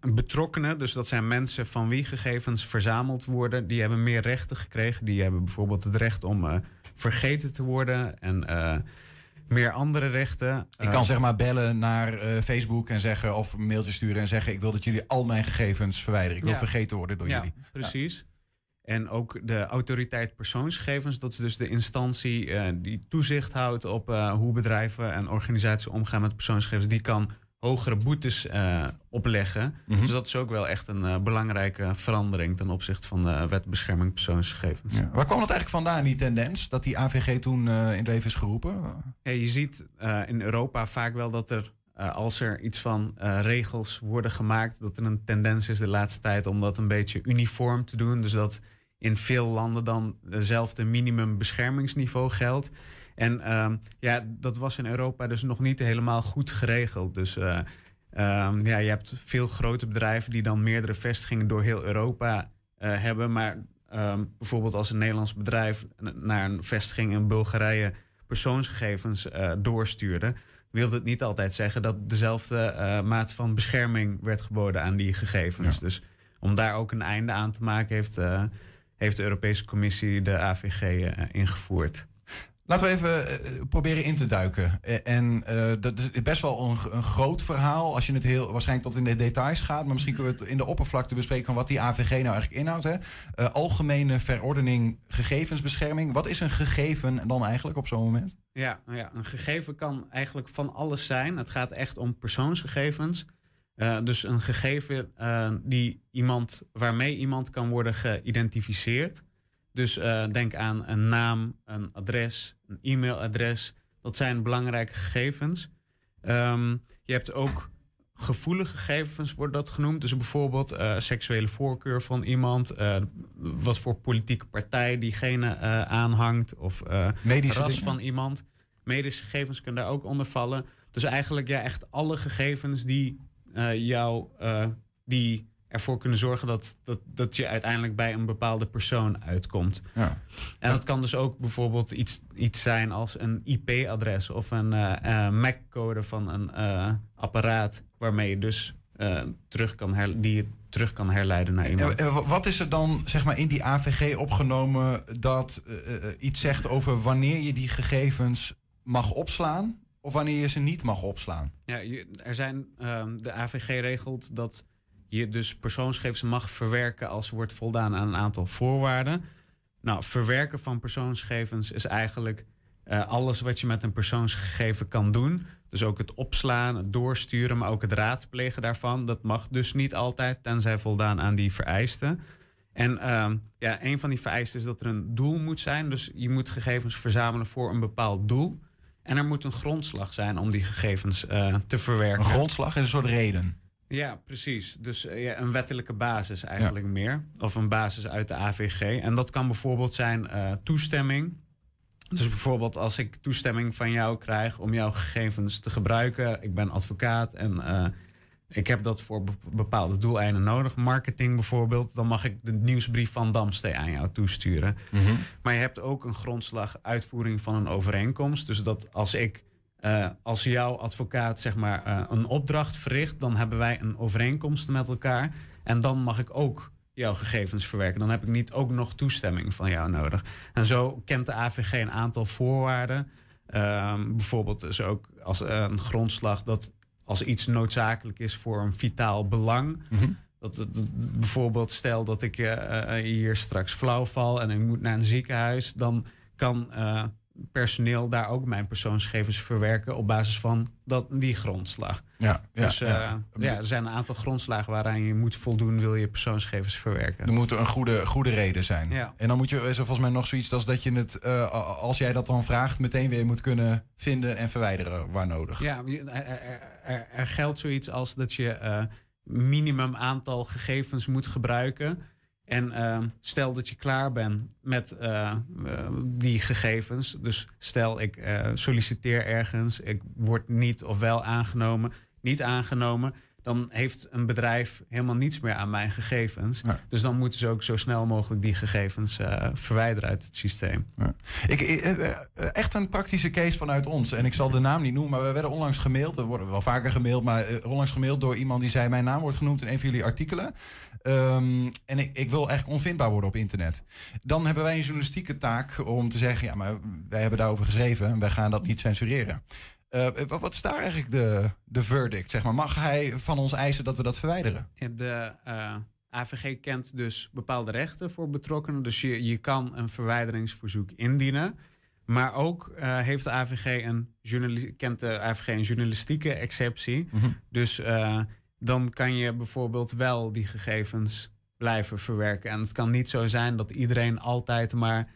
betrokkenen, dus dat zijn mensen van wie gegevens verzameld worden, die hebben meer rechten gekregen. Die hebben bijvoorbeeld het recht om uh, vergeten te worden en uh, meer andere rechten. Ik kan uh, zeg maar bellen naar uh, Facebook en zeggen, of een mailtje sturen en zeggen: Ik wil dat jullie al mijn gegevens verwijderen. Ik wil ja. vergeten worden door ja, jullie. Precies. En ook de autoriteit persoonsgegevens, dat is dus de instantie uh, die toezicht houdt op hoe bedrijven en organisaties omgaan met persoonsgegevens. Die kan hogere boetes uh, opleggen. Mm -hmm. Dus dat is ook wel echt een uh, belangrijke verandering ten opzichte van de wet bescherming persoonsgegevens. Ja. Waar kwam dat eigenlijk vandaan, die tendens, dat die AVG toen uh, in het leven is geroepen? Ja, je ziet in Europa vaak wel dat er, als er iets van regels worden gemaakt, dat er een tendens is de laatste tijd om dat een beetje uniform te doen. Dus dat in veel landen dan dezelfde minimum beschermingsniveau geldt. En um, ja, dat was in Europa dus nog niet helemaal goed geregeld. Dus uh, um, ja, je hebt veel grote bedrijven die dan meerdere vestigingen door heel Europa uh, hebben. Maar um, bijvoorbeeld als een Nederlands bedrijf naar een vestiging in Bulgarije persoonsgegevens uh, doorstuurde, wilde het niet altijd zeggen dat dezelfde maat van bescherming werd geboden aan die gegevens. Ja. Dus om daar ook een einde aan te maken, heeft, heeft de Europese Commissie de AVG ingevoerd. Laten we even uh, proberen in te duiken. En uh, dat is best wel een, een, groot verhaal als je het heel waarschijnlijk tot in de details gaat. Maar misschien kunnen we het in de oppervlakte bespreken van wat die AVG nou eigenlijk inhoudt. Hè? algemene verordening gegevensbescherming. Wat is een gegeven dan eigenlijk op zo'n moment? Ja, nou ja, een gegeven kan eigenlijk van alles zijn. Het gaat echt om persoonsgegevens. Dus een gegeven die iemand, waarmee iemand kan worden geïdentificeerd. Dus denk aan een naam, een adres, een e-mailadres. Dat zijn belangrijke gegevens. Ehm, je hebt ook gevoelige gegevens, wordt dat genoemd. Dus bijvoorbeeld seksuele voorkeur van iemand, wat voor politieke partij diegene aanhangt, of medische ras van iemand. Medische gegevens kunnen daar ook onder vallen. Dus eigenlijk ja, echt alle gegevens die jou die ervoor kunnen zorgen dat, dat, dat je uiteindelijk bij een bepaalde persoon uitkomt. Ja. En dat kan dus ook bijvoorbeeld iets, iets zijn als een IP-adres of een uh, MAC-code van een uh, apparaat waarmee je dus terug kan her, die je terug kan herleiden naar iemand. Wat is er dan zeg maar, in die AVG opgenomen dat iets zegt over wanneer je die gegevens mag opslaan of wanneer je ze niet mag opslaan? Ja, er zijn, ehm, de AVG regelt dat je dus persoonsgegevens mag verwerken als er wordt voldaan aan een aantal voorwaarden. Nou, verwerken van persoonsgegevens is eigenlijk uh, alles wat je met een persoonsgegeven kan doen. Dus ook het opslaan, het doorsturen, maar ook het raadplegen daarvan. Dat mag dus niet altijd, tenzij voldaan aan die vereisten. En uh, ja, een van die vereisten is dat er een doel moet zijn. Dus je moet gegevens verzamelen voor een bepaald doel. En er moet een grondslag zijn om die gegevens uh, te verwerken. Een grondslag is een soort reden. Ja, precies. Dus uh, ja, een wettelijke basis eigenlijk meer. Of een basis uit de AVG. En dat kan bijvoorbeeld zijn uh, toestemming. Dus bijvoorbeeld als ik toestemming van jou krijg om jouw gegevens te gebruiken. Ik ben advocaat en ik heb dat voor bepaalde doeleinden nodig. Marketing bijvoorbeeld. Dan mag ik de nieuwsbrief van Damstee aan jou toesturen. Mm -hmm. Maar je hebt ook een grondslag uitvoering van een overeenkomst. Dus dat als ik uh, als jouw advocaat zeg maar, uh, een opdracht verricht, dan hebben wij een overeenkomst met elkaar. En dan mag ik ook jouw gegevens verwerken. Dan heb ik niet ook nog toestemming van jou nodig. En zo kent de AVG een aantal voorwaarden. Uh, bijvoorbeeld is ook als een grondslag dat als iets noodzakelijk is voor een vitaal belang. Mm -hmm. dat, dat, dat, bijvoorbeeld stel dat ik uh, hier straks flauw val en ik moet naar een ziekenhuis, dan kan personeel daar ook mijn persoonsgegevens verwerken op basis van dat, die grondslag. Ja, ja, dus uh, ja. ja. er zijn een aantal grondslagen waaraan je moet voldoen, wil je persoonsgegevens verwerken. Er moet een goede, goede reden zijn. Ja. En dan moet je is er volgens mij nog zoiets als dat je het, uh, als jij dat dan vraagt, meteen weer moet kunnen vinden en verwijderen waar nodig. Ja, er, geldt zoiets als dat je uh, minimum aantal gegevens moet gebruiken. En uh, stel dat je klaar bent met uh, uh, die gegevens. Dus stel ik solliciteer ergens, ik word niet of wel aangenomen, niet aangenomen. Dan heeft een bedrijf helemaal niets meer aan mijn gegevens. Ja. Dus dan moeten ze ook zo snel mogelijk die gegevens verwijderen uit het systeem. Ja. Ik, echt een praktische case vanuit ons. En ik zal de naam niet noemen, maar we werden onlangs gemaild. We worden wel vaker gemaild, maar onlangs gemaild door iemand die zei: Mijn naam wordt genoemd in een van jullie artikelen. Um, en ik, ik, wil eigenlijk onvindbaar worden op internet. Dan hebben wij een journalistieke taak om te zeggen: ja, maar wij hebben daarover geschreven en wij gaan dat niet censureren. Uh, wat is daar eigenlijk de, de verdict? Zeg maar? Mag hij van ons eisen dat we dat verwijderen? De uh, AVG kent dus bepaalde rechten voor betrokkenen. Dus je, je kan een verwijderingsverzoek indienen. Maar ook uh, heeft de AVG een kent de AVG een journalistieke exceptie. Mm -hmm. Dus dan kan je bijvoorbeeld wel die gegevens blijven verwerken. En het kan niet zo zijn dat iedereen altijd maar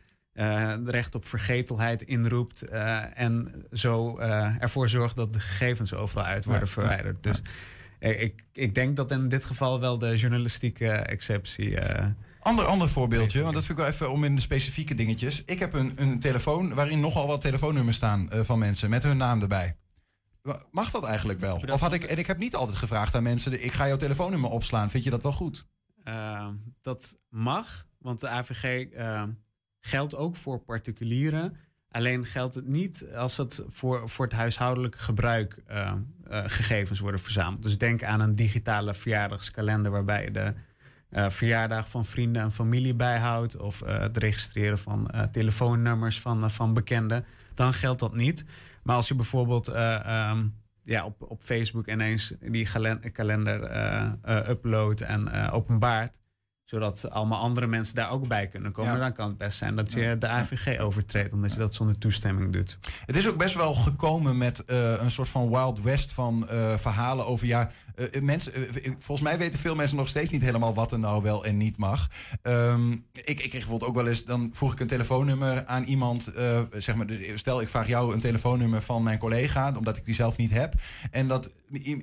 recht op vergetelheid inroept uh, en zo uh, ervoor zorgt dat de gegevens overal uit worden ja, verwijderd. Ja, dus ja. ik, ik denk dat in dit geval wel de journalistieke exceptie. Ander, ander voorbeeldje, want dat vind ik wel even om in de specifieke dingetjes. Ik heb een, een telefoon waarin nogal wat telefoonnummers staan van mensen met hun naam erbij. Mag dat eigenlijk wel? Of had ik, en ik heb niet altijd gevraagd aan mensen: ik ga jouw telefoonnummer opslaan. Vind je dat wel goed? Uh, dat mag, want de AVG uh, geldt ook voor particulieren. Alleen geldt het niet als het voor, voor het huishoudelijk gebruik uh, gegevens worden verzameld. Dus denk aan een digitale verjaardagskalender waarbij je de verjaardag van vrienden en familie bijhoudt. Of het registreren van telefoonnummers van, van bekenden. Dan geldt dat niet. Maar als je bijvoorbeeld um, ja, op, op Facebook ineens die kalender uploadt en openbaart, zodat allemaal andere mensen daar ook bij kunnen komen, ja. dan kan het best zijn dat je de AVG overtreedt, omdat je dat zonder toestemming doet. Het is ook best wel gekomen met uh, een soort van Wild West van uh, verhalen over ja, uh, mensen, volgens mij weten veel mensen nog steeds niet helemaal wat er nou wel en niet mag. Um, ik, ik kreeg bijvoorbeeld ook wel eens, dan vroeg ik een telefoonnummer aan iemand. zeg maar, stel ik vraag jou een telefoonnummer van mijn collega, omdat ik die zelf niet heb. En dat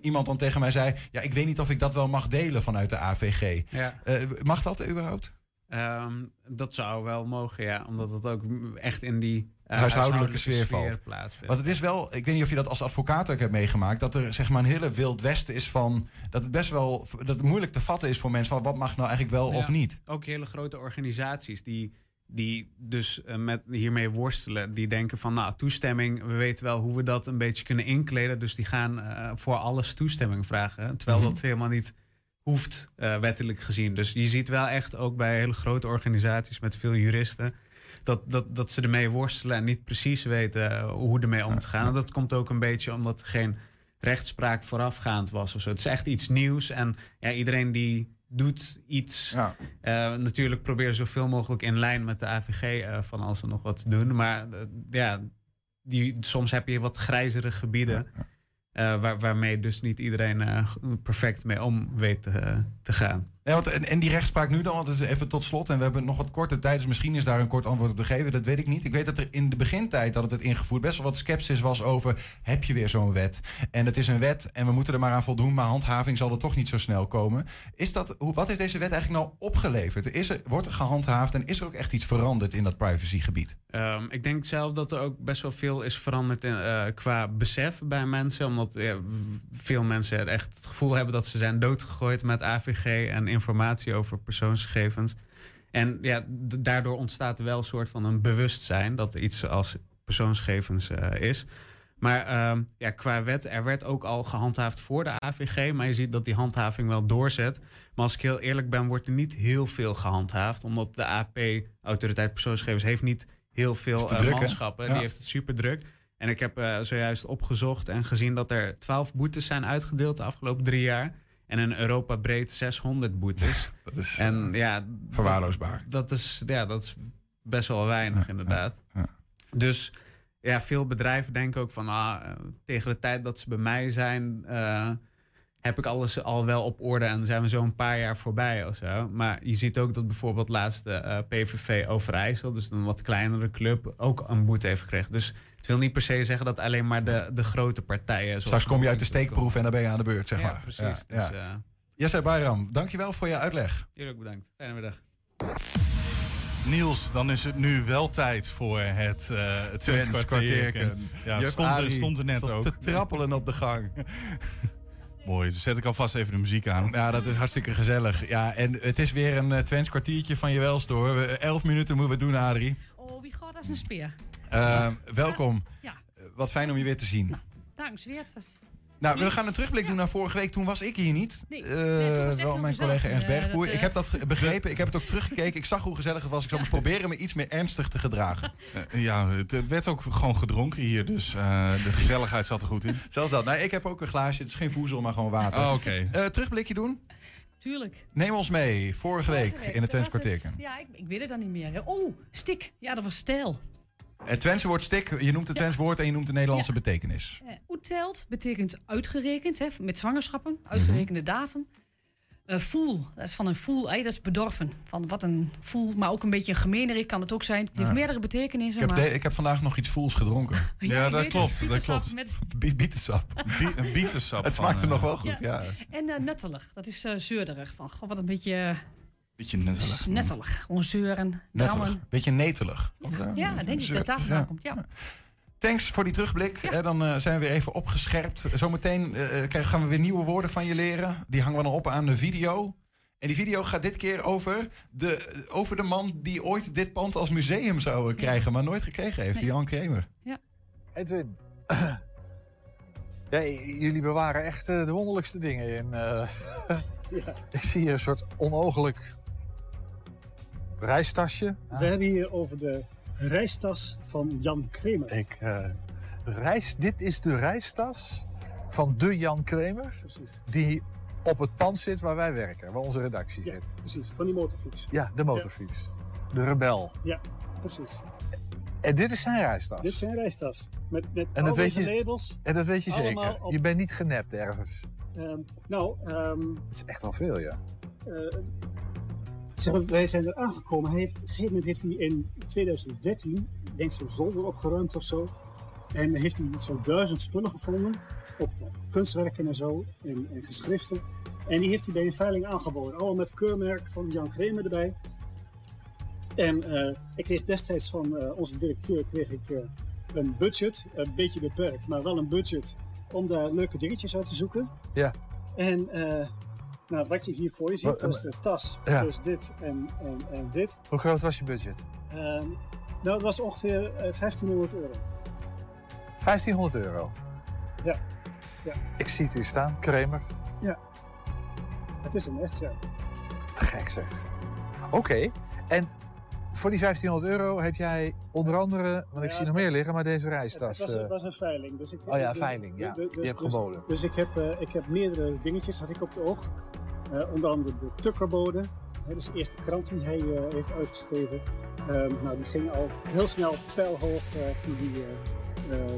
iemand dan tegen mij zei, ja, ik weet niet of ik dat wel mag delen vanuit de AVG. Ja. mag dat überhaupt? Um, dat zou wel mogen, ja. Omdat het ook echt in die huishoudelijke, sfeer, valt. Want het is wel, ik weet niet of je dat als advocaat ook hebt meegemaakt, dat er zeg maar een hele wild westen is van dat het best wel dat het moeilijk te vatten is voor mensen van wat mag nou eigenlijk wel of niet. Ook hele grote organisaties die die dus uh, met hiermee worstelen, die denken van nou toestemming, we weten wel hoe we dat een beetje kunnen inkleden, dus die gaan uh, voor alles toestemming vragen, terwijl mm -hmm. dat helemaal niet hoeft, uh, wettelijk gezien. Dus je ziet wel echt ook bij hele grote organisaties met veel juristen. Dat, dat, dat ze ermee worstelen en niet precies weten uh, hoe ermee om te gaan. En dat komt ook een beetje omdat er geen rechtspraak voorafgaand was of zo. Het is echt iets nieuws. En ja, iedereen die doet iets. Ja. Uh, natuurlijk proberen zoveel mogelijk in lijn met de AVG van als ze nog wat te doen. Maar ja, die, soms heb je wat grijzere gebieden. Ja, waar, waarmee dus niet iedereen perfect mee om weet te, te gaan. Ja, want, en, en, die rechtspraak nu dan, want even tot slot, en we hebben nog wat korte tijd, dus misschien is daar een kort antwoord op te geven, dat weet ik niet. Ik weet dat er in de begintijd dat het het ingevoerd best wel wat sceptisch was over, heb je weer zo'n wet? En het is een wet en we moeten er maar aan voldoen, maar handhaving zal er toch niet zo snel komen. Is dat, wat heeft deze wet eigenlijk nou opgeleverd? Is er, wordt er gehandhaafd en is er ook echt iets veranderd in dat privacygebied? Um, ik denk zelf dat er ook best wel veel is veranderd uh, qua besef bij mensen, omdat veel mensen echt het gevoel hebben dat ze zijn doodgegooid met AVG en informatie over persoonsgegevens. En ja, daardoor ontstaat wel een soort van een bewustzijn dat er iets als persoonsgegevens uh, is. Maar uh, ja, qua wet, er werd ook al gehandhaafd voor de AVG. Maar je ziet dat die handhaving wel doorzet. Maar als ik heel eerlijk ben, wordt er niet heel veel gehandhaafd. Omdat de AP, Autoriteit Persoonsgegevens, heeft niet heel veel uh, druk, manschappen. Ja. Die heeft het super druk. En ik heb uh, zojuist opgezocht en gezien dat er 12 boetes zijn uitgedeeld de afgelopen drie jaar. En in Europa breed 600 boetes. (laughs) dat is en, uh, ja, verwaarloosbaar. Dat, dat, is, ja, dat is best wel weinig, inderdaad. Dus ja, veel bedrijven denken ook van... Ah, tegen de tijd dat ze bij mij zijn... Uh, heb ik alles al wel op orde en zijn we zo een paar jaar voorbij of zo. Maar je ziet ook dat bijvoorbeeld laatst de uh, PVV Overijssel... dus een wat kleinere club, ook een boete heeft gekregen. Dus het wil niet per se zeggen dat alleen maar de, de grote partijen... Straks kom je uit de steekproef en dan ben je aan de beurt, zeg ja, maar. Precies, ja, precies. Dus, uh, Jesse Bayram, dankjewel voor je uitleg. Jullie ook bedankt. Fijne middag. Niels, dan is het nu wel tijd voor het uh, Twents kwartierken. Ja, het stond, er, stond er net ook. te trappelen op de gang. (laughs) Mooi, dus zet ik alvast even de muziek aan. Ja, dat is hartstikke gezellig. Ja, en het is weer een uh, Twents kwartiertje van je welstoor. Elf minuten moeten we doen, Adrie. Oh, wie gaat als een speer. Uh, welkom. Ja. Wat fijn om je weer te zien. Nou, dank, weer. Nou, we gaan een terugblik doen naar vorige week. Toen was ik hier niet. Nee, uh, nee, wel mijn collega Ernst Bergboer. Uh, ik heb dat begrepen. Ik heb het ook teruggekeken. Ik zag hoe gezellig het was. Ik zal ja. proberen me iets meer ernstig te gedragen. Uh, ja, het werd ook gewoon gedronken hier. Dus de gezelligheid zat er goed in. Zelfs dat. Nou, ik heb ook een glaasje. Het is geen voedsel, maar gewoon water. Oh, Oké. Okay. terugblikje doen? Tuurlijk. Neem ons mee. Vorige, vorige week, week, in het Twents kwartierken. Ja, ik, ik weet het dan niet meer. Oh, stik. Ja, dat was stijl. Het Twentse woord stik, je noemt het Twents woord en je noemt de Nederlandse ja. betekenis. Oeteld betekent uitgerekend, hè, met zwangerschappen, uitgerekende mm -hmm. datum. Uh, voel, dat is van een voel, dat is bedorven. Van wat een voel, maar ook een beetje een gemeenerik kan het ook zijn. Het heeft ja. meerdere betekenissen. Ik heb, maar... de, ik heb vandaag nog iets voels gedronken. (laughs) ja, ja dat klopt. Het, dat klopt. Met... (laughs) Bietensap. Een bietensap. (laughs) het smaakte nog wel goed, ja. En uh, nuttelig, dat is uh, zeurderig. Van, goh, wat een beetje... Beetje nettelig. Nettelig. Gewoon zeuren, Nettelig. Beetje netelig. Ja, ja denk ik dat daar vandaan komt. Ja. Thanks voor die terugblik. Ja. Dan uh, zijn we weer even opgescherpt. Zometeen uh, gaan we weer nieuwe woorden van je leren. Die hangen we dan op aan de video. En die video gaat dit keer over de, over de man die ooit dit pand als museum zou krijgen, maar nooit gekregen heeft. Nee. Jan Kramer. Ja. Edwin. ja, jullie bewaren echt uh, de wonderlijkste dingen in. (laughs) ja. Ik zie hier een soort onogelijk reistasje. We hebben hier over de reistas van Jan Kremer. Ik, uh, reis, dit is de reistas van de Jan Kremer. Precies. Die op het pand zit waar wij werken, waar onze redactie ja, zit. Precies, van die motorfiets. Ja, de motorfiets. Ja. De rebel. Ja, precies. En dit is zijn reistas? Dit is zijn reistas. Met, met en al je, labels. En dat weet je zeker. Je bent niet genept ergens. Ehm, nou, ehm, Dat is echt al veel, ja. eh, zeg wij zijn er aangekomen. Hij heeft, op een gegeven moment heeft hij in 2013, ik denk zo'n zolder opgeruimd of zo. En heeft hij iets van duizend spullen gevonden. Op kunstwerken en zo. En, en geschriften. En die heeft hij bij een veiling aangeboden. Allemaal met keurmerk van Jan Kremer erbij. En eh, ik kreeg destijds van eh, onze directeur kreeg ik, eh, een budget. Een beetje beperkt, maar wel een budget. Om daar leuke dingetjes uit te zoeken. Ja. En nou, wat je hier voor je ziet, dat is de tas. Ja. Dus dit en, en, en dit. Hoe groot was je budget? Ehm, nou, het was ongeveer eh, 1500 euro. 1500 euro. Ja. ja. Ik zie het hier staan, Kramer. Ja. Het is hem echt, ja. Te gek zeg. Oké, en voor die 1500 euro heb jij onder andere, want ik Ja, zie nog meer liggen, maar deze reistas. Het was, eh, het was een veiling. Dus ik, Oh ja, dus- veiling, ja. dus- Je hebt dus- geboden. Dus ik heb, eh, ik heb meerdere dingetjes had ik op de oog. Eh, onder andere de Tukkerbode. Hè, dat is de eerste krant die hij eh, heeft uitgeschreven. Ehm, nou, die ging al heel snel pijlhoog eh, die,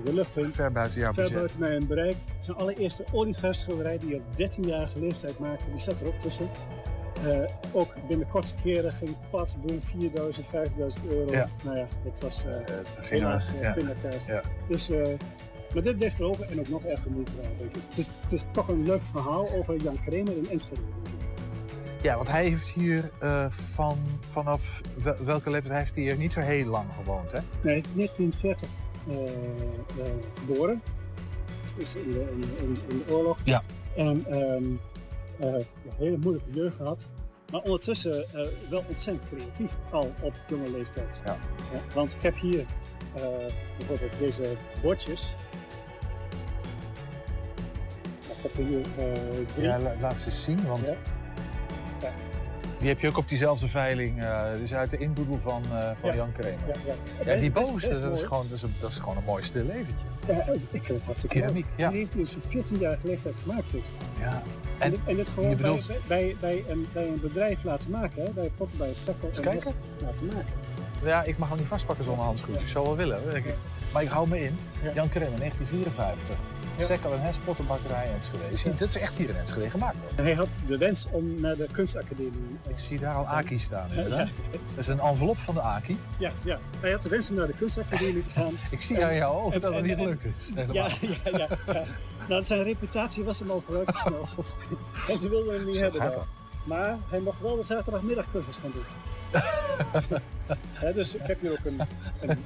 de lucht in. Ver buiten jouw Ver buiten mijn bereik. Zijn allereerste olieverfschilderij die hij op 13-jarige leeftijd maakte, die zat er ook tussen. Ook binnen kortste keren ging pad, boem, 4000, 5000 euro. Ja. Nou ja, het was uh, ging helaas eh, ja. pindakaas. Ja. Dus, maar dit bleef erover en ook nog erg moeite waard, denk ik. Het is, het is toch een leuk verhaal over Jan Kremer in Enschede. Ja, want hij heeft hier eh, van, vanaf wel- welke leeftijd hij heeft hier niet zo heel lang gewoond, hè? Nee, hij is in 1940 eh, eh, geboren. Dus in de, in, in, de oorlog. Ja. En eh, een hele moeilijke jeugd gehad. Maar ondertussen wel ontzettend creatief, al op jonge leeftijd. Ja. want ik heb hier bijvoorbeeld deze bordjes. Ik heb er hier drie. Ja, la- laat ze zien, want. Ja. Die heb je ook op diezelfde veiling, eh, dus uit de inboedel van, eh, van Ja. Jan Kramer. Ja, ja. Ja, die bovenste, dat is, gewoon, dat, is een, dat is gewoon een mooi stil leventje. Ja, ik vind het hartstikke Keramiek, mooi. ja. Die heeft dus 14 jaar leeftijd gemaakt. Dus. Ja. En, dit- en dit gewoon bij, bij, bij, een, bij een bedrijf laten maken, hè? bij Potten, bij Sekkel en kijken. Laten maken. Ja, ik mag hem niet vastpakken zonder handschoentjes. Ik zou wel willen. Maar ik hou me in. Jan Kramer, 1954. Ja. Sekkel en Hes, pottenbakkerij Enschede. Ziet, Dat is echt hier in Enschede gemaakt. hoor. En hij had de wens om naar de kunstacademie. Ik zie daar al Aki staan Ja, inderdaad. ja. Dat is een envelop van de Aki. Ja, ja, hij had de wens om naar de kunstacademie te gaan. (laughs) Ik zie aan jouw ogen dat het niet gelukt is. Ja, Helemaal. ja, ja, ja. Nou, zijn reputatie was hem al vooruitgesneld. (laughs) en ze wilden hem niet Zo hebben. Maar hij mocht wel de zaterdagmiddagcursus gaan doen. (laughs) Dus ik heb hier ook een, een,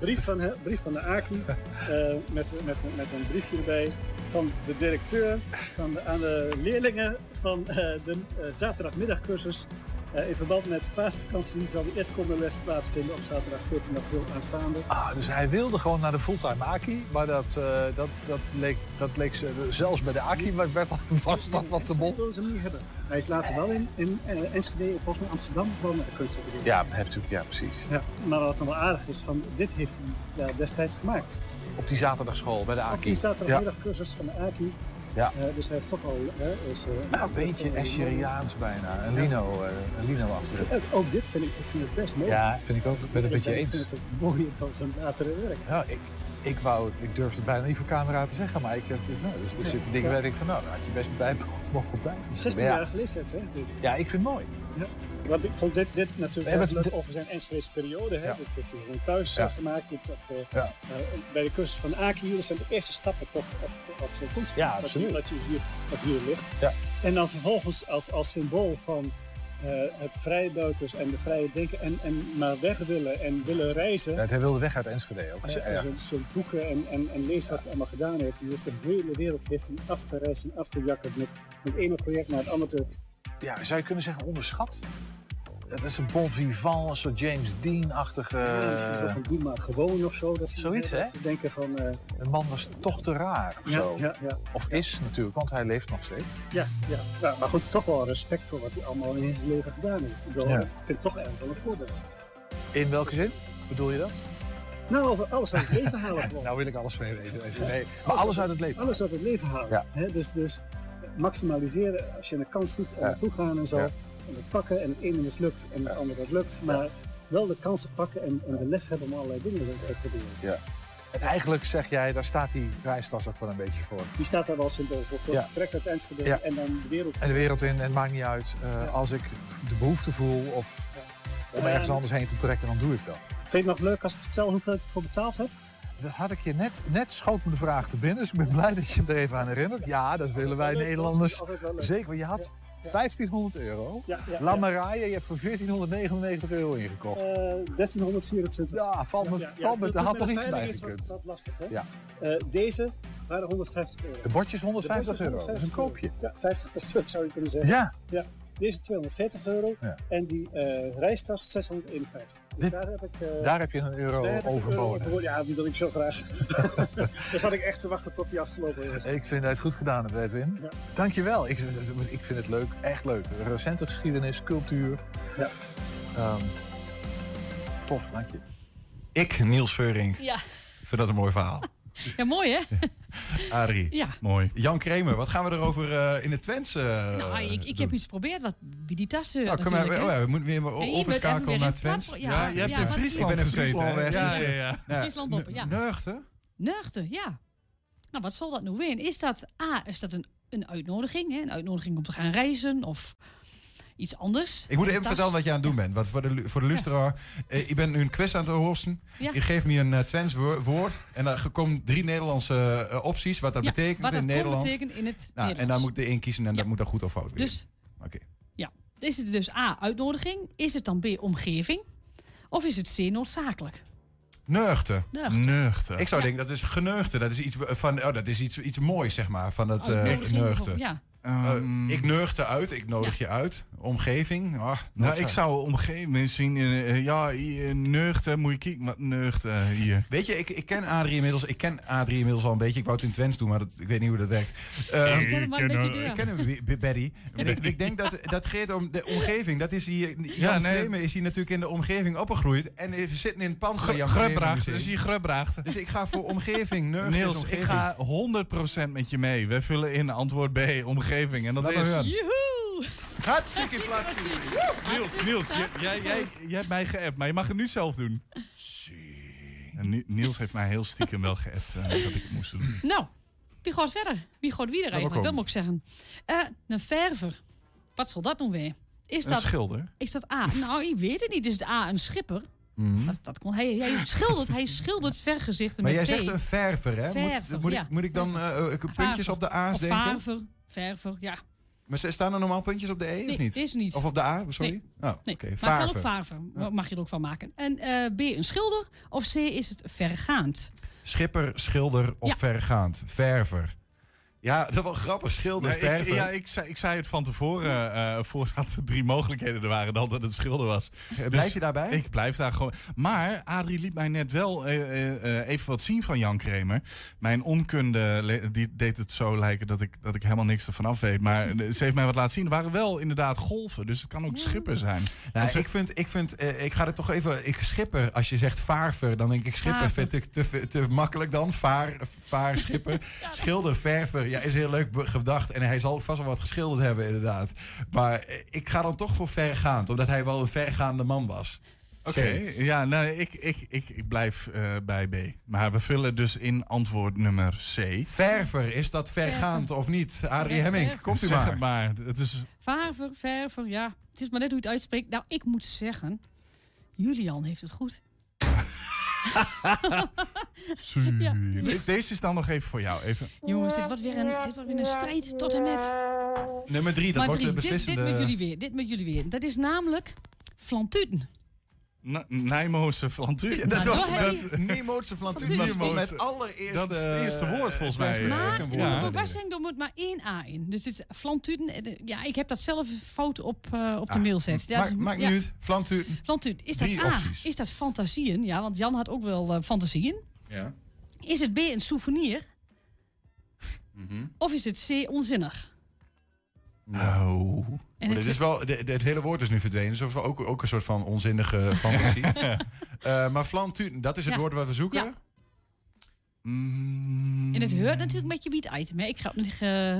brief, van, brief van de AKI eh, met, met, met een briefje erbij van de directeur van de, aan de leerlingen van eh, de eh, zaterdagmiddagcursus. Eh, in verband met de paasvakantie zal de eerstkomende les plaatsvinden op zaterdag 14 april aanstaande. Ah, dus hij wilde gewoon naar de fulltime Aki, maar dat, eh, dat, dat, leek, dat leek ze, zelfs bij de Aki werd werd (laughs) was dat wat te Dat bond. wilden ze hem niet hebben. Hij is later wel in, in eh, Enschede en volgens mij Amsterdam wel naar de kunstacademie. Ja, dat heeft ja precies. Ja, maar wat dan wel aardig is, van, dit heeft hij ja, destijds gemaakt. Op die zaterdagschool bij de Op Aki. die zaterdagmiddagcursus van de AKI. Ja. Eh, dus hij heeft toch al... eh, is, eh, een Nou, een beetje Escheriaans bijna. Een lino, eh, een lino afdruk. Ook dit vind ik, ik vind het best mooi. Ja, vind ik ook. Ik ben het een beetje Ik eens. vind het ook mooier dan zijn latere werk. Ja, ik, ik wou het, ik durfde het bijna niet voor camera te zeggen, maar ik, het is, nou, dus er Ja. zitten dingen waar ik denk van, nou, daar had je best bij mogen blijven. 16 Maar ja, jaar leeftijd, hè? Dit. Ja, ik vind het mooi. Ja. Want ik vond dit, dit natuurlijk wat- leuk over zijn Enschedese periode. Hè? Ja. Dit heeft hij gewoon thuis Ja. gemaakt. Dit op, eh, Ja. eh, bij de cursus van Aki, dat zijn de eerste stappen toch op, op zo'n kunstgebied. Ja, wat je-. Wat je hier, hier ligt. Ja. En dan vervolgens als, als symbool van eh, het vrijbuiters en de vrije denken en, en maar weg willen en willen reizen. Ja, hij wilde weg uit Enschede ook. Ja, zo'n boeken en, en, en leest wat hij allemaal gedaan heeft. Die heeft de hele wereld heeft hem afgereisd en afgejakkerd met het ene project naar het andere. Ja, zou je kunnen zeggen onderschat? Het is een bon vivant, een soort James Dean-achtige... Ja, misschien wel van doe maar gewoon of zo. Dat Eh, Zoiets, hè? ze denken van... eh, Een man was toch te raar of Ja, zo. ja, ja. Of is natuurlijk, want hij leeft nog steeds. ja, ja. maar goed, toch wel respect voor wat hij allemaal in zijn leven gedaan heeft. Ik, bedoel, ik vind het toch erg wel een voorbeeld. In welke zin bedoel je dat? Nou, over alles uit het leven halen (laughs) gewoon. Nou wil ik alles van je weten. Nee, maar alles uit het leven. Alles uit het leven halen. Ja. Hè, dus, dus maximaliseren als je een kans ziet en naartoe gaan en zo. En het pakken en het ene mislukt en het andere dat lukt. Maar wel de kansen pakken en, en de lef hebben om allerlei dingen te proberen. Ja. En eigenlijk zeg jij, daar staat die reistas ook wel een beetje voor. Die staat daar wel symbool voor. voor Ja. Vertrek uit Enschede Ja. en dan de wereld. En de wereld in, en het maakt niet uit. eh, Als ik de behoefte voel of om ergens Eh, anders heen te trekken, dan doe ik dat. Vind je het nog leuk als ik vertel hoeveel ik ervoor betaald heb? Dat had ik je net, net schoot me de vraag te binnen, dus ik ben blij dat je me er even aan herinnert. Ja, dat willen wij? Nederlanders. Zeker, want je had 1500 euro. Ja, je hebt voor 1499 euro ingekocht. Eh, 1324. Ja, valt me, valt me, dat daar had nog iets bij gekund. wat lastig, hè? Ja. Eh, deze waren 150 euro. De bordjes 150 De bordjes euro, dat is een 150 koopje. Ja, 50 per stuk zou je kunnen zeggen. Ja. ja. Deze 240 euro Ja. en die eh reistas 651. Dus Dit- daar heb ik... eh, Daar heb je een euro ik overboden. Ja, die wil ik zo graag. (laughs) (laughs) Daar zat ik echt te wachten tot die afgelopen is. Ik vind dat je het goed gedaan hebt, Edwin. Ja. Dankjewel. Ik, ik vind het leuk, echt leuk. Recente geschiedenis, cultuur. Ja. Ehm, tof, dank je. Ik, Niels Veuring, Ja. vind dat een mooi verhaal. Ja, mooi hè? (laughs) Arie, Ja. mooi. Jan Kremer, wat gaan we erover eh, in het Twents eh, nou, ik, ik heb iets geprobeerd wat wie die tas Nou, kom maar, oh ja, we moeten weer maar Ja, overschakelen naar Twents. Ja, je hebt ja, in wat- Friesland Ik ben in gezeten. Friesland geweest, Ja, dus, ja, ja. Friesland op, ja. Ja. Nou, wat zal dat nou weer? Is dat A, is dat een, een uitnodiging? Hè? Een uitnodiging om te gaan reizen of iets anders? Ik moet even tas? vertellen wat je aan het doen bent. Want voor de, voor de luisteraar, eh, ik ben nu een quiz aan het hosten. Ja. Je geeft me een uh, Twents wo- woord. En dan komen drie Nederlandse eh, opties. Wat dat Ja, betekent wat dat in Nederland. betekenen in het Nou, en dan moet je één kiezen en dat moet dan goed of fout weer. Dus, Oké. ja. Is het dus A, uitnodiging? Is het dan B, omgeving? Of is het C, noodzakelijk? Neugten. Neugten. Ik zou Ja. denken dat is geneugten. Dat is iets van, oh, dat is iets, iets moois zeg maar van dat eh neugten. bijvoorbeeld, ja. Eh, ik neugte uit, ik nodig Ja. je uit. Omgeving. ah, Nou, ik zou omgeving zien. eh, ja, neugten, moet je kijken wat neugten hier. Weet je, ik, ik ken Adrie inmiddels. Ik ken Adrie inmiddels al een beetje. Ik wou het in Twents doen, maar dat, ik weet niet hoe dat werkt. Ehm, Ik ken hem Ik ken hem, Betty. En ik, ik denk dat dat gaat om de omgeving. Dat is hier. Jan Ja, nee. Is hier natuurlijk in de omgeving opgegroeid. En we zitten in het pand van Jan dus hier Grubracht. Dus ik ga voor omgeving. Neugten Niels, ik ga 100% met je mee. We vullen in antwoord B, omgeving. En dat is... Joehoe! Hartstikke inflatie. Niels, Niels, jij, jij, jij, jij hebt mij geappt, maar je mag het nu zelf doen. En Ni- Niels heeft mij heel stiekem wel geappt eh, dat ik het moest doen. Nou, wie gaat verder? Wie gaat wie er maar eigenlijk? Dat moet ik zeggen. Eh, een verver. Wat zal dat nou weer? Is Een dat, schilder? Is dat A? Nou, ik weet het niet. Is het A een schipper? Mhm. Dat, dat kon, hij, hij schildert, hij schildert vergezichten Maar met jij C. zegt een verver, hè? Verver, moet, moet, ja. ik, moet ik dan eh, puntjes op de A's Of denken? Verver, verver, ja. Maar ze- staan er normaal puntjes op de E, Nee, of niet? is niet. Of op de A, sorry? Nee. Oh, Nee, oké. maar het kan ook. Mag je er ook van maken. En eh, B, een schilder. Of C, is het vergaand? Schipper, schilder of Ja. vergaand? Verver. Ja, dat wel grappig. Schilder, ik, ja, ik zei, ik zei het van tevoren, eh, voordat er drie mogelijkheden er waren, dan dat het schilder was. Dus blijf je daarbij? Ik blijf daar gewoon. Maar Adrie liet mij net wel eh, eh, eh, even wat zien van Jan Kremer. Mijn onkunde die deed het zo lijken dat ik, dat ik helemaal niks ervan af weet. Maar eh, ze heeft mij wat laten zien. Er waren wel inderdaad golven, dus het kan ook schipper zijn. Nou, er- ik vind, ik vind, eh, ik ga er toch even, ik schipper, als je zegt vaarver, dan denk ik schipper Vaarver. vind ik te, te makkelijk dan. Vaar, vaar schipper. (laughs) Schilder, verver, ja, is heel leuk gedacht. En hij zal vast wel wat geschilderd hebben, inderdaad. Maar eh, ik ga dan toch voor vergaand, omdat hij wel een vergaande man was. Oké, C. ja, nou, ik, ik, ik, ik blijf eh, bij B. Maar we vullen dus in antwoord nummer C. Verver, is dat vergaand of niet? Adrie Hemming, komt u Zeg maar. het maar. Het is, Verver, verver, ja. Het is maar net hoe je het uitspreekt. Nou, ik moet zeggen, Julian heeft het goed. (laughs) Ja. Deze is dan nog even voor jou. Even. Jongens, dit wordt weer een, dit wordt weer een strijd tot en met. Nummer drie, dat Maar wordt drie, de dit, beslissende... dit met jullie weer, dit met jullie weer. Dat is namelijk flantuten. Nijmoze Flantuur. Ja, dat Nou, was dat Nemootse flantuur. Flantuur. was mij het allereerste... Dat is het eerste woord volgens mij. Twents Maar werkwoord. Ja. er moet maar één A in. Dus het is flantuten. eh, Ja, ik heb dat zelf fout op, eh, op de Ah, mail gezet. Ja, Maakt dus- maakt ja. niet uit. Flantuur. Flantuten. Is dat A? opties. Is dat fantasieën? Ja, want Jan had ook wel eh, fantasieën. Ja. Is het B een souvenir? Mhm. Of is het C onzinnig? Nou. En dit het- is wel, het hele woord is nu verdwenen. Dus dat is wel ook, ook een soort van onzinnige (laughs) fantasie. Eh, maar flantuur, dat is het Ja. woord wat we zoeken. Ja. Mm, En het heurt natuurlijk met je beat item. Hè? Ik ga het niet. eh,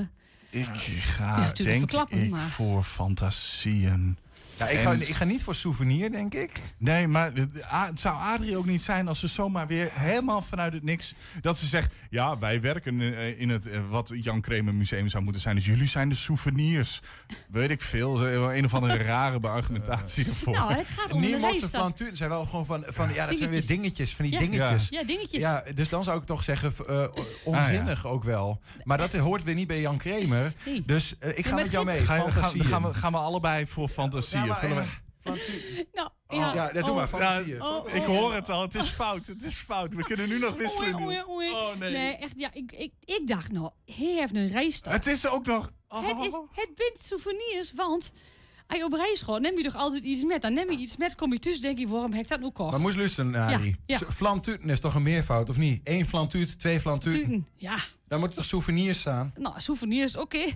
Ik ga natuurlijk denk verklappen, ik maar- voor fantasieën. Ja, ik, ga, ik ga niet voor souvenir, denk ik. Nee, maar het zou Adrie ook niet zijn als ze zomaar weer helemaal vanuit het niks... dat ze zegt, ja, wij werken eh, in het eh, wat Jan Kramer Museum zou moeten zijn. Dus jullie zijn de souvenirs. Weet ik veel, zo een of andere (laughs) rare beargumentatie ervoor. Nou, het gaat om de reisstad. flanturen zijn wel gewoon van, van ja, dat zijn weer Dingetjes. dingetjes, van die Ja. dingetjes. Ja, dingetjes. Ja, dus dan zou ik toch zeggen, eh, onzinnig ook wel. Maar dat hoort weer niet bij Jan Kramer. Nee. Dus eh, ik ga met jou mee. Ga, gaan, we, gaan we allebei voor (laughs) Ja, maar, Nou, Oh, ja. ja, dat doe Oh, maar, fantasieën. oh, Ik oh. hoor het al, het is fout, het is fout. We kunnen nu nog wisselen. Oei, oei, Niels. oei. Oh, nee. nee. echt, ja, ik, ik, ik dacht nou, hij heeft een reisstad. Het is ook nog... Het, is, het bent souvenirs, want als je op reis gaat, neem je toch altijd iets met. Dan neem je iets met, kom je tussen, denk je, waarom heb ik dat nou kocht? Maar moest luisteren, Arie. Ja, Z- Flantuten is toch een meervoud, of niet? Eén flantuut, twee flantuten. Tuten, Ja, Daar moeten toch souvenirs staan? nou, souvenirs, oké. (laughs)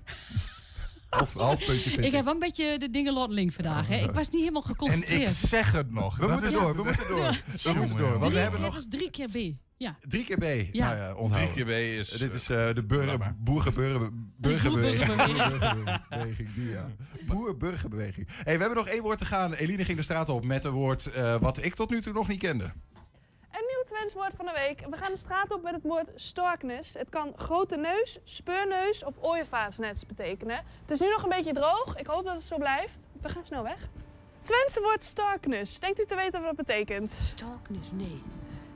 Half, (laughs) half puntje vind Ik ik. heb wel een beetje de dingen laten link vandaag. Hè. Ik was niet helemaal En ik geconcentreerd. zeg het nog. We moeten door, we moeten door. We moeten door, want we Drie- hebben nog drie keer B. Ja. drie keer B. Ja. Nou ja, onthouden. Drie keer B is... Dit is eh, de burger, boergebeuren- burgerbeweging. Boerburgerbeweging. Boerburgerbeweging, die ja. Boerburgerbeweging. Hey, we hebben nog één woord te gaan. Eline ging de straat op met een woord eh, wat ik tot nu toe nog niet kende. Een nieuw Twents woord van de week. We gaan de straat op met het woord storknes. Het kan grote neus, speurneus of ooievaarsnets betekenen. Het is nu nog een beetje droog. Ik hoop dat het zo blijft. We gaan snel weg. Twentse woord storknes. Denkt u te weten wat dat betekent? Storknus, nee.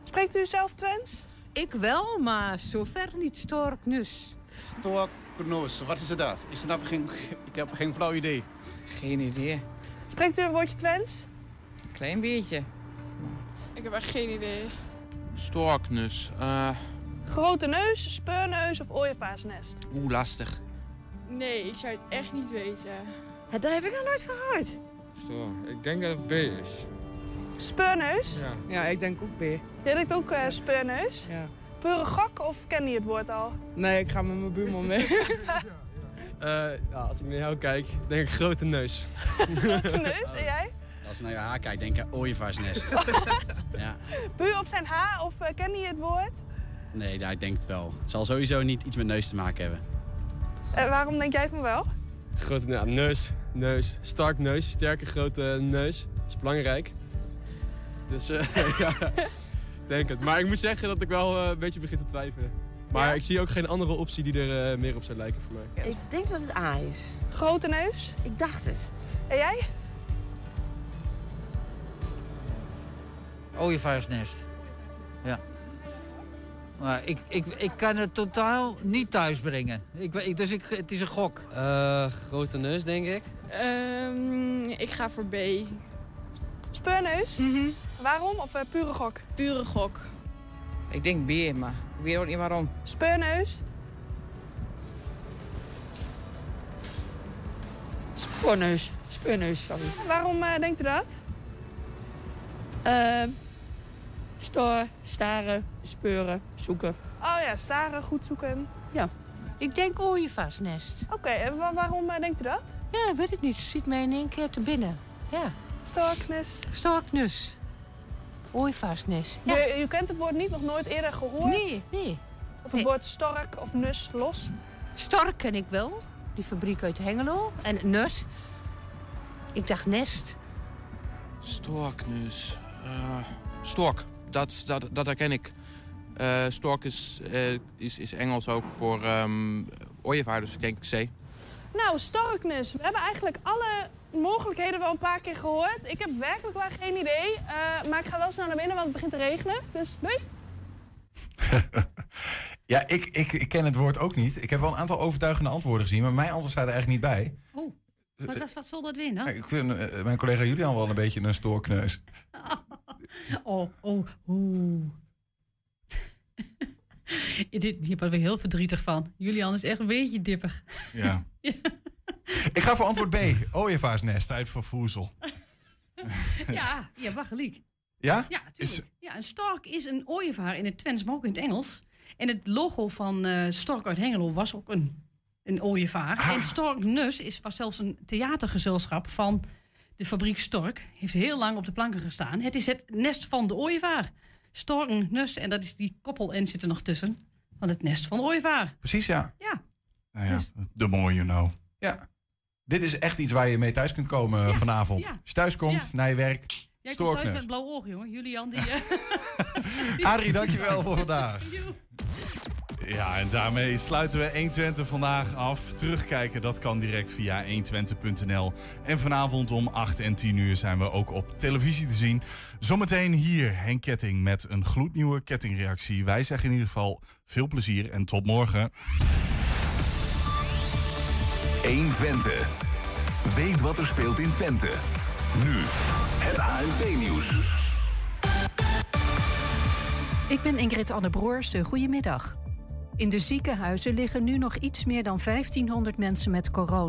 Spreekt u zelf Twents? Ik wel, maar zover niet storknus. Storknoos, wat is dat? Is er nou geen, ik heb geen flauw idee. Geen idee. Spreekt u een woordje Twents? Klein beetje. Ik heb echt geen idee. Storknus. eh Grote neus, speurneus of ooievaarsnest? Oeh, lastig. Nee, ik zou het echt niet weten. Daar heb ik nog nooit van gehoord. Stor. Ik denk dat het B is. Speurneus? Ja. Ja, ik denk ook B. Jij denkt ook eh, speurneus? Ja. Pure gok of ken je het woord al? Nee, ik ga met mijn buurman mee. (laughs) Eh, ja, als ik naar jou kijk, denk ik grote neus. Grote neus, en jij? Als ik naar je haar kijk, denk ik ooievaarsnest. (laughs) ja. Puur op zijn haar of uh, ken je het woord? Nee, ja, ik denk het wel. Het zal sowieso niet iets met neus te maken hebben. Uh, waarom denk jij van wel? Grote ja, neus, neus, stark neus, sterke grote neus. Dat is belangrijk. Dus uh, (laughs) ja, ik denk het. Maar ik moet zeggen dat ik wel uh, een beetje begin te twijfelen. Maar Ja? ik zie ook geen andere optie die er uh, meer op zou lijken voor mij. Ik denk dat het A is. Grote neus? Ik dacht het. En jij? Ooievaarsnest. Ja. Maar ik, ik, ik kan het totaal niet thuisbrengen. Ik, ik, dus ik, het is een gok. Uh, grote neus, denk ik. Um, ik ga voor B. Speurneus? Mm -hmm. Waarom? Of uh, pure gok? Pure gok. Ik denk B, maar ik weet ook niet waarom. Speurneus? Spoorneus. Speurneus, sorry. Waarom uh, denkt u dat? Uh, Storen, staren, speuren, zoeken. Oh ja, staren, goed zoeken. Ja. Ik denk ooievaarsnest. Oké, okay, en wa waarom uh, denkt u dat? Ja, weet ik niet. Ziet mij in één keer te binnen. Ja. Storknus. Storknus. Ooievaarsnest. Ja. Je, je, kent het woord niet, nog nooit eerder gehoord? Nee, nee. Of het nee. woord stork of nus los? Stork ken ik wel. Die fabriek uit Hengelo. En nus. Ik dacht nest. Storknus. Uh, stork. Dat, dat, dat herken ik. Uh, stork is, uh, is, is Engels ook voor um, ooievaar, dus denk ik C. Nou, storknus. We hebben eigenlijk alle mogelijkheden wel een paar keer gehoord. Ik heb werkelijk wel geen idee. Uh, maar ik ga wel snel naar binnen, want het begint te regenen. Dus doei. (laughs) ja, ik, ik, ik ken het woord ook niet. Ik heb wel een aantal overtuigende antwoorden gezien, maar mijn antwoord staat er eigenlijk niet bij. Oh, wat, wat, wat zal dat winnen? Ik vind uh, mijn collega Julian wel een beetje een stoorkneus. (laughs) oh, oh, oeh. Dit, hier ben ik heel verdrietig van. Julian is echt een beetje dippig. Ja. ja. Ik ga voor antwoord B. Ooievaarsnest. Tijd voor voezel. ja, ja, wacht gelijk. Ja? Ja, natuurlijk. Is... Ja, een stork is een ooievaar in het Twents, maar ook in het Engels. En het logo van uh, Stork uit Hengelo was ook een, een ooievaar. Ah. En Storknus is, was zelfs een theatergezelschap van de fabriek Stork. Heeft heel lang op de planken gestaan. Het is het nest van de ooievaar. Storknus, en dat is die koppel-N zit er nog tussen. Van het nest van de ooievaar. Precies, ja. Ja. Nou ja, the more you know. Ja. Dit is echt iets waar je mee thuis kunt komen eh, vanavond. ja. Als je thuis komt, Ja. naar je werk, Jij komt thuis met blauw oog, jongen. Julian, die... eh, (laughs) Adrie, dankjewel voor vandaag. (laughs) Ja, en daarmee sluiten we 120 vandaag af. Terugkijken, dat kan direct via 120.nl. En vanavond om 8 en 10 uur zijn we ook op televisie te zien. Zometeen hier Henk Ketting met een gloednieuwe kettingreactie. Wij zeggen in ieder geval veel plezier en tot morgen. 120. Weet wat er speelt in Twente. Nu, het ANP-nieuws. Ik ben Ingrid Anne Broers. Goedemiddag. In de ziekenhuizen liggen nu nog iets meer dan 1500 mensen met corona.